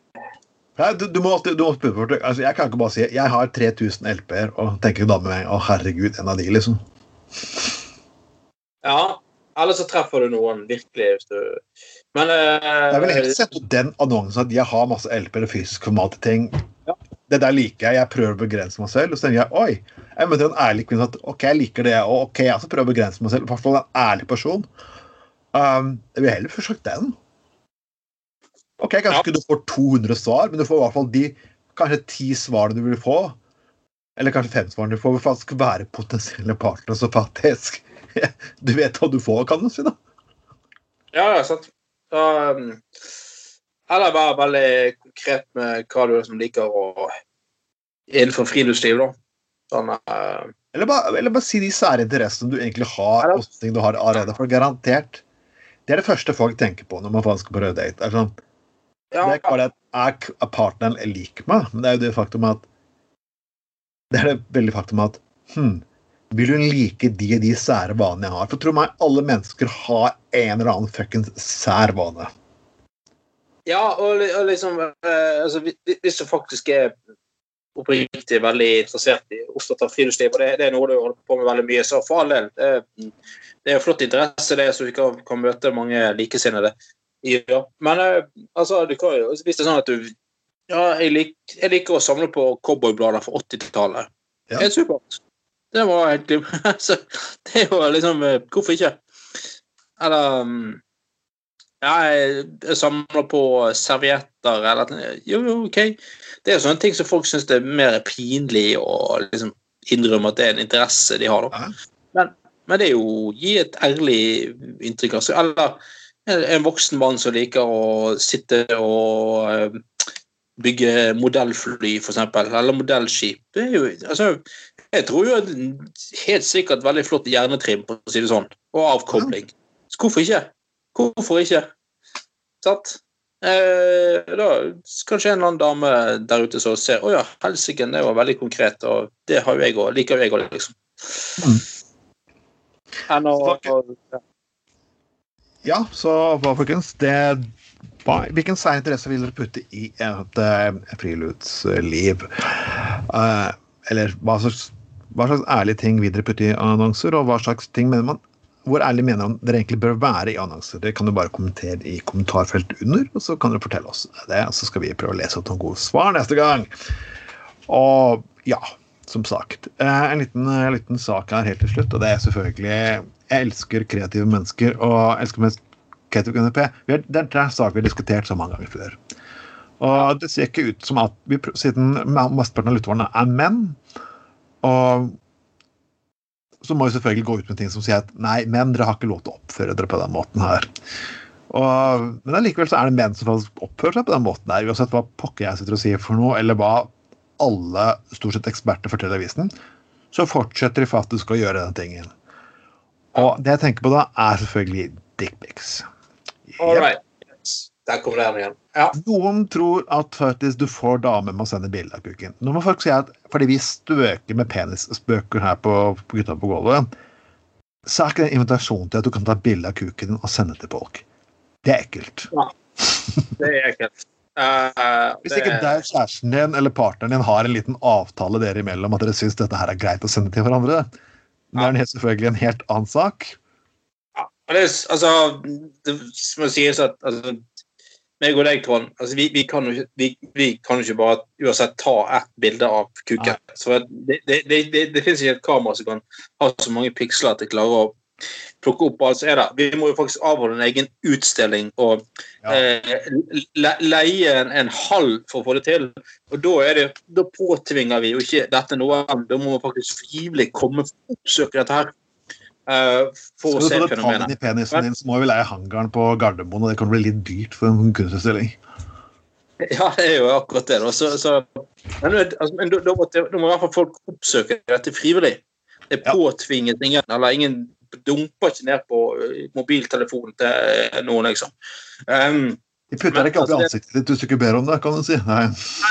Du, du må alltid du må alltid altså, Jeg kan ikke bare si jeg har 3000 LP-er og tenker da med meg å herregud, en av de, liksom. Ja. Eller så treffer du noen virkelig du Men uh, Jeg ville helst sett den annonsen at jeg har masse LP-er og fysisk format til ting. Det der liker jeg. Jeg prøver å begrense meg selv. Og så tenker jeg oi, jeg møter en ærlig kvinne at ok, jeg liker det, og ok, jeg også prøver å begrense meg selv. I hvert fall en ærlig person. Um, jeg vil heller forsøke den. Ok, Kanskje Ja. du får 200 svar, men du får i hvert fall de kanskje ti svarene du vil få. Eller kanskje fem svarene du får, vil faktisk være potensielle partnere. Så faktisk Du vet hva du får, kan du si. da. Ja, ja, sant. Så, um, eller være veldig konkret med hva du liksom liker å innenfor friluftsliv, da. Sånn uh, Eller bare, eller bare si de sære interessene du egentlig har, og ting du har allerede. For garantert Det er det første folk tenker på når man skal på rød date. Er sånn, ja, Det er ikke bare at jeg, k- er partneren lik meg, men det er jo det faktum at Det er det veldig faktum at hm, vil hun like de og de sære vanene jeg har? For tro meg, alle mennesker har en eller annen fuckings sær vane. Ja og, og liksom eh, altså, hvis- du faktisk er oppriktig veldig interessert i opptatt av friluftsliv, og det, det er noe du holder på med veldig mye, så for all del. Det, det er jo flott interesse, det, så du kan, kan møte mange likesinnede. Ja. Men eh, altså, du kan jo, hvis det er sånn at du Ja, jeg, lik, jeg liker å samle på cowboyblader fra 80-tallet. Ja. Helt supert. Det var helt glimrende. Så det er jo liksom eh, Hvorfor ikke? Eller mm, Ja, jeg, samler på servietter eller Jo, jo, OK. Det er jo sånne ting som folk syns er mer pinlig å liksom innrømme at det er en interesse de har. da. Men, men det er jo gi et ærlig inntrykk. Altså, eller en, en voksen mann som liker å sitte og eh, bygge modellfly, for eksempel, eller modellskip. Det er jo, altså, jeg tror jo helt sikkert veldig flott hjernetrim, på å si det sånn, og avkobling. Så hvorfor ikke? Hvorfor ikke? Sant? Eh, da, kanskje en eller annen dame der ute som ser å ja, helsike, det var veldig konkret, og det har jo jeg òg, liker jo jeg òg, liksom. Mm. Enn å, ja. Ja, så hva, folkens? Det hva, Hvilken sær interesse vil dere putte i et uh, friluftsliv? Uh, eller hva slags, hva slags ærlige ting vil dere putte i annonser, og hva slags ting mener man hvor ærlig mener han dere egentlig bør være i annonser? Det kan du bare kommentere i kommentarfeltet under, og så kan dere fortelle oss det. Og så skal vi prøve å lese opp noen gode svar neste gang. Og ja, som sagt. Eh, en liten, en liten, sak her helt til slutt, og det er selvfølgelig Jeg elsker kreative mennesker og elsker mest kreativ NP. Det er en sak vi har diskutert så mange ganger før. Og det ser ikke ut som at vi, Siden mesteparten av lytterne er menn, og så må vi selvfølgelig gå ut med ting som sier at nei, menn, dere har ikke lov til å oppføre dere på den måten her. Og, men allikevel så er det menn som faktisk oppfører seg på den måten her, uansett hva pokker jeg sitter og sier for noe, eller hva alle stort sett eksperter forteller avisen, så fortsetter de faktisk å gjøre den tingen. Og det jeg tenker på da, er selvfølgelig dickpics. All right. Der kommer den igjen. Ja. Noen tror at faktisk du får damer med å sende bilde av kuken. Nå må folk si at fordi vi støker med penisspøker her på, på Gutta på gulvet, så er ikke det en invitasjon til at du kan ta bilde av kuken din og sende til folk. Det er ekkelt. Ja, det er ekkelt. Uh, Hvis ikke det... deg, kjæresten din eller partneren din har en liten avtale dere imellom at dere syns dette her er greit å sende til hverandre, det er selvfølgelig en helt annen sak. Ja, det, altså, det må sies at altså, meg og deg, Trond, altså, vi, vi, kan jo, vi, vi, kan ikke bare uansett ta ett bilde av kuken. Det, det, det, det, finnes ikke et kamera som kan ha så mange piksler at det klarer å plukke opp alt som er der. Vi må jo faktisk avholde en egen utstilling og ja. eh, le, leie en, en, hall for å få det til. Og da, er det, da påtvinger vi jo ikke dette noe annet. Da må man faktisk frivillig komme og oppsøke dette her. Uh, for se fenomenet. Skal du ta tann i penisen din, så må vi leie hangaren på Gardermoen, og det kan bli litt dyrt for en kunstutstilling. Ja, det er jo akkurat det. Så, så, men, altså, men da, da, må, da, må, i hvert fall folk oppsøke dette frivillig. Det er påtvinget ingen, eller ingen dumper ikke ned på eh, mobiltelefonen til eh, noen, liksom. Um, de putter deg ikke opp i altså, ansiktet ditt hvis du ikke ber om det, kan du si. Nei.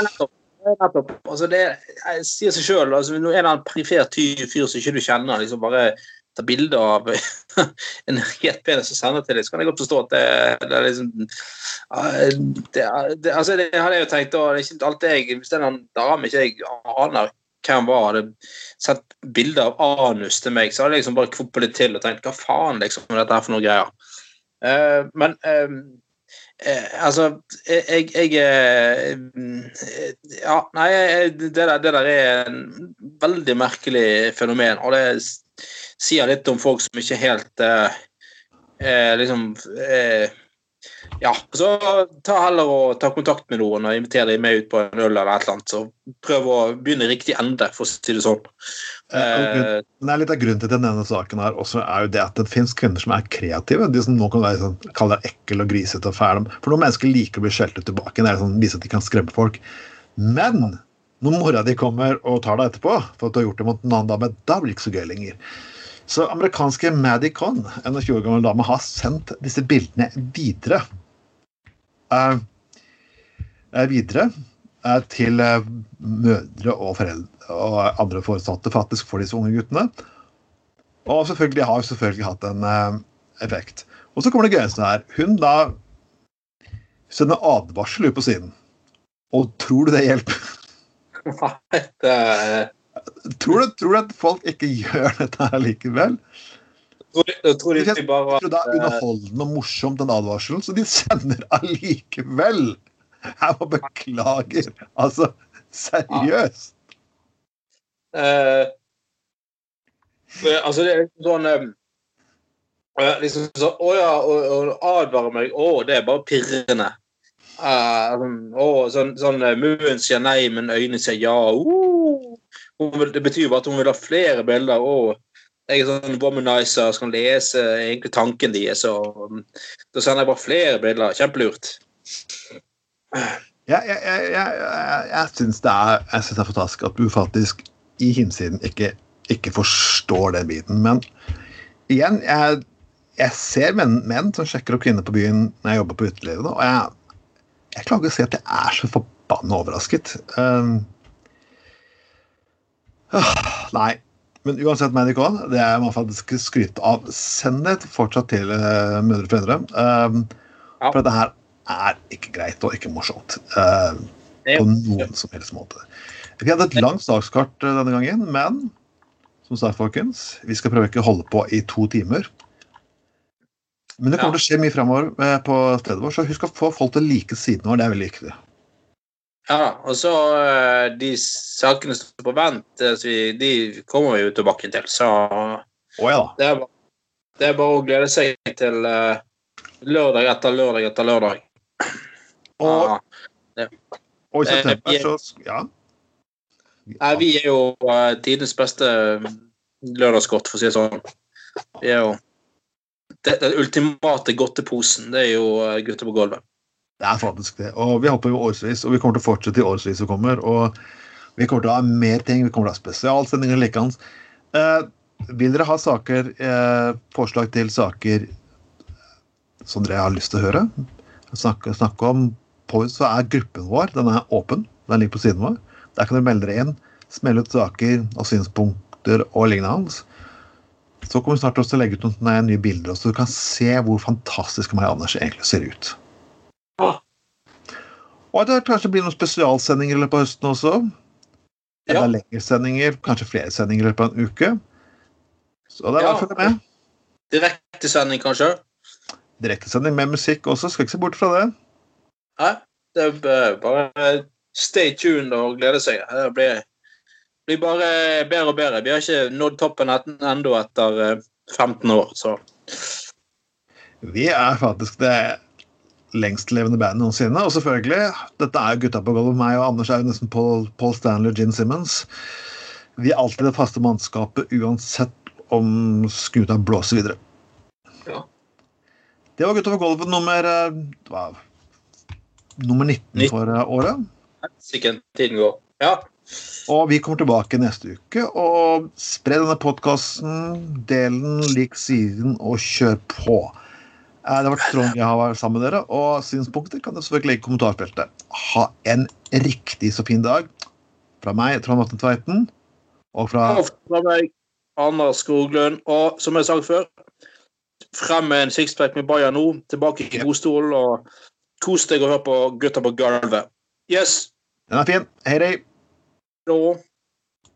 nettopp. nettopp. Altså, det sier seg sjøl. Altså, en eller annen perifer fyr som ikke du kjenner, liksom bare ta bilde av en helt penis og sende til deg, så kan jeg godt forstå at det, det er liksom det, det, altså det hadde jeg jo tenkt da, det er ikke alltid jeg, Hvis det er en dame ikke jeg aner hvem var, hadde sett bilde av anus til meg, så hadde jeg liksom bare kvoppet litt til og tenkt hva faen liksom er dette her for noe greier. Uh, men uh, Eh, altså jeg, jeg, Ja, nei, det der, det der er en veldig merkelig fenomen. Og det sier litt om folk som ikke helt liksom ja, så ta heller og ta kontakt med noen og invitere dem med ut på en øl eller et eller annet. Så prøv å begynne i riktig ende, for å si det sånn. Eh, det er litt av grunnen til denne saken her også er jo det at det finnes kvinner som er kreative. De som nå kan være sånn, kalle deg ekkel og grisete og fæl. For noen mennesker liker å bli skjelt ut tilbake. Det er sånn, vise at de kan skremme folk. Men når mora di kommer og tar deg etterpå for at du har gjort det mot en annen dame, da blir det ikke så gøy lenger. Så amerikanske Maddie Conn, en 20 år gammel dame, har sendt disse bildene videre uh, videre uh, til uh, mødre og foreldre og andre foresatte faktisk for disse unge guttene. Og selvfølgelig har selvfølgelig hatt en effekt. Og så kommer det gøyeste her. Hun da sender advarsel ut på siden. Og tror du det hjelper? Nei, det tror, du, tror du at folk ikke gjør dette her likevel? Jeg tror, de, de bare var, det er underholdende og morsomt, den advarselen, så de sender allikevel. Jeg må beklage. Altså, seriøst. Ja. Uh, altså, det er liksom sånn um, liksom så, Å ja, å advare meg Å, det er bare pirrende. Uh, å, sånn, sånn Munnen sier nei, men øynene sier ja. Uh, det betyr bare at hun vil ha flere bilder. og jeg er sånn womanizer som kan lese egentlig tanken deres. Og da sender jeg bare flere bilder. Kjempelurt. Ja, jeg, jeg, jeg, jeg syns det, det, er fantastisk at du faktisk i hinsiden ikke, ikke forstår den biten. Men igjen, jeg, ser menn, menn, som sjekker opp kvinner på byen når jeg jobber på utelivet, og jeg, jeg klarer ikke å si at jeg er så forbanna overrasket. Um, nei. Men uansett, Manicon, det er man faktisk skryte av. Send det fortsatt til uh, mødre og fedre. Uh, ja. For dette her er ikke greit og ikke morsomt. Uh, på noen som helst måte. Vi hadde et langt sakskart uh, denne gangen, men som sagt, folkens, vi skal prøve ikke å holde på i to timer. Men det kommer til å skje mye fremover på stedet vårt, så husk å få folk til å like siden vår. Det er veldig viktig. Ja, og så eh, de sakene som står på vent, eh, de kommer vi jo tilbake til. Så oh, ja det er, bare, det er bare å glede seg til eh, lørdag etter lørdag etter lørdag. Og, Ja. og i september så Ja. Nei, vi er jo uh, tidenes beste lørdagskott, for å si det sånn. Vi er jo det, Den ultimate godteposen, det er jo uh, gutter på gulvet. Det er faktisk det. Og vi hopper jo årevis, og vi kommer til å fortsette i årevis som kommer. Og vi kommer til å ha mer ting. Vi kommer til å ha spesialsendinger likeens. Eh, vil dere ha saker, eh, forslag til saker som dere har lyst til å høre? Snakke, snakke om på, så er gruppen vår den er åpen. Den ligger på siden vår. Der kan dere melde dere inn, smelle ut saker og synspunkter og lignende. Så kommer vi snart til å legge ut noen nye bilder, så du kan se hvor fantastisk og Anders egentlig ser ut. Og det kanskje blir noen spesialsendinger i løpet av høsten også. Enda Ja. lengre sendinger, kanskje flere sendinger i løpet av en uke. Så det er bare å følge med. Direktesending, kanskje? Direktesending med musikk også, skal ikke se bort fra det. Nei, det er bare stay tuned og glede seg. Det blir, blir bare bedre og bedre. Vi har ikke nådd toppen ennå etter eh, 15 år, så Vi er faktisk det lengstlevende band noensinne. Og selvfølgelig, dette er jo gutta på gulvet. Meg og Anders er jo nesten Paul, Paul Stanley og Gin Simmons. Vi er alltid det faste mannskapet uansett om skuta blåser videre. Ja. Det var Gutta på gulvet nummer eh, hva, nummer 19 19. for eh, året. sikkert tiden går. Ja. Og vi kommer tilbake neste uke. Og spre denne podkasten, del den, lik siden og kjør på. Eh, Det har vært strålende å være sammen med dere, og synspunkter kan du selvfølgelig legge i kommentarfeltet. Ha en riktig så fin dag. Fra meg, Trond Atten Tveiten, og fra Og fra meg, Anders Skoglund. Og som jeg sa før, frem med en sixpack med Bayern nå. Tilbake i godstolen og kos deg og hør på Gutta på gulvet. Yes! Den er fin. Hei, hei. Da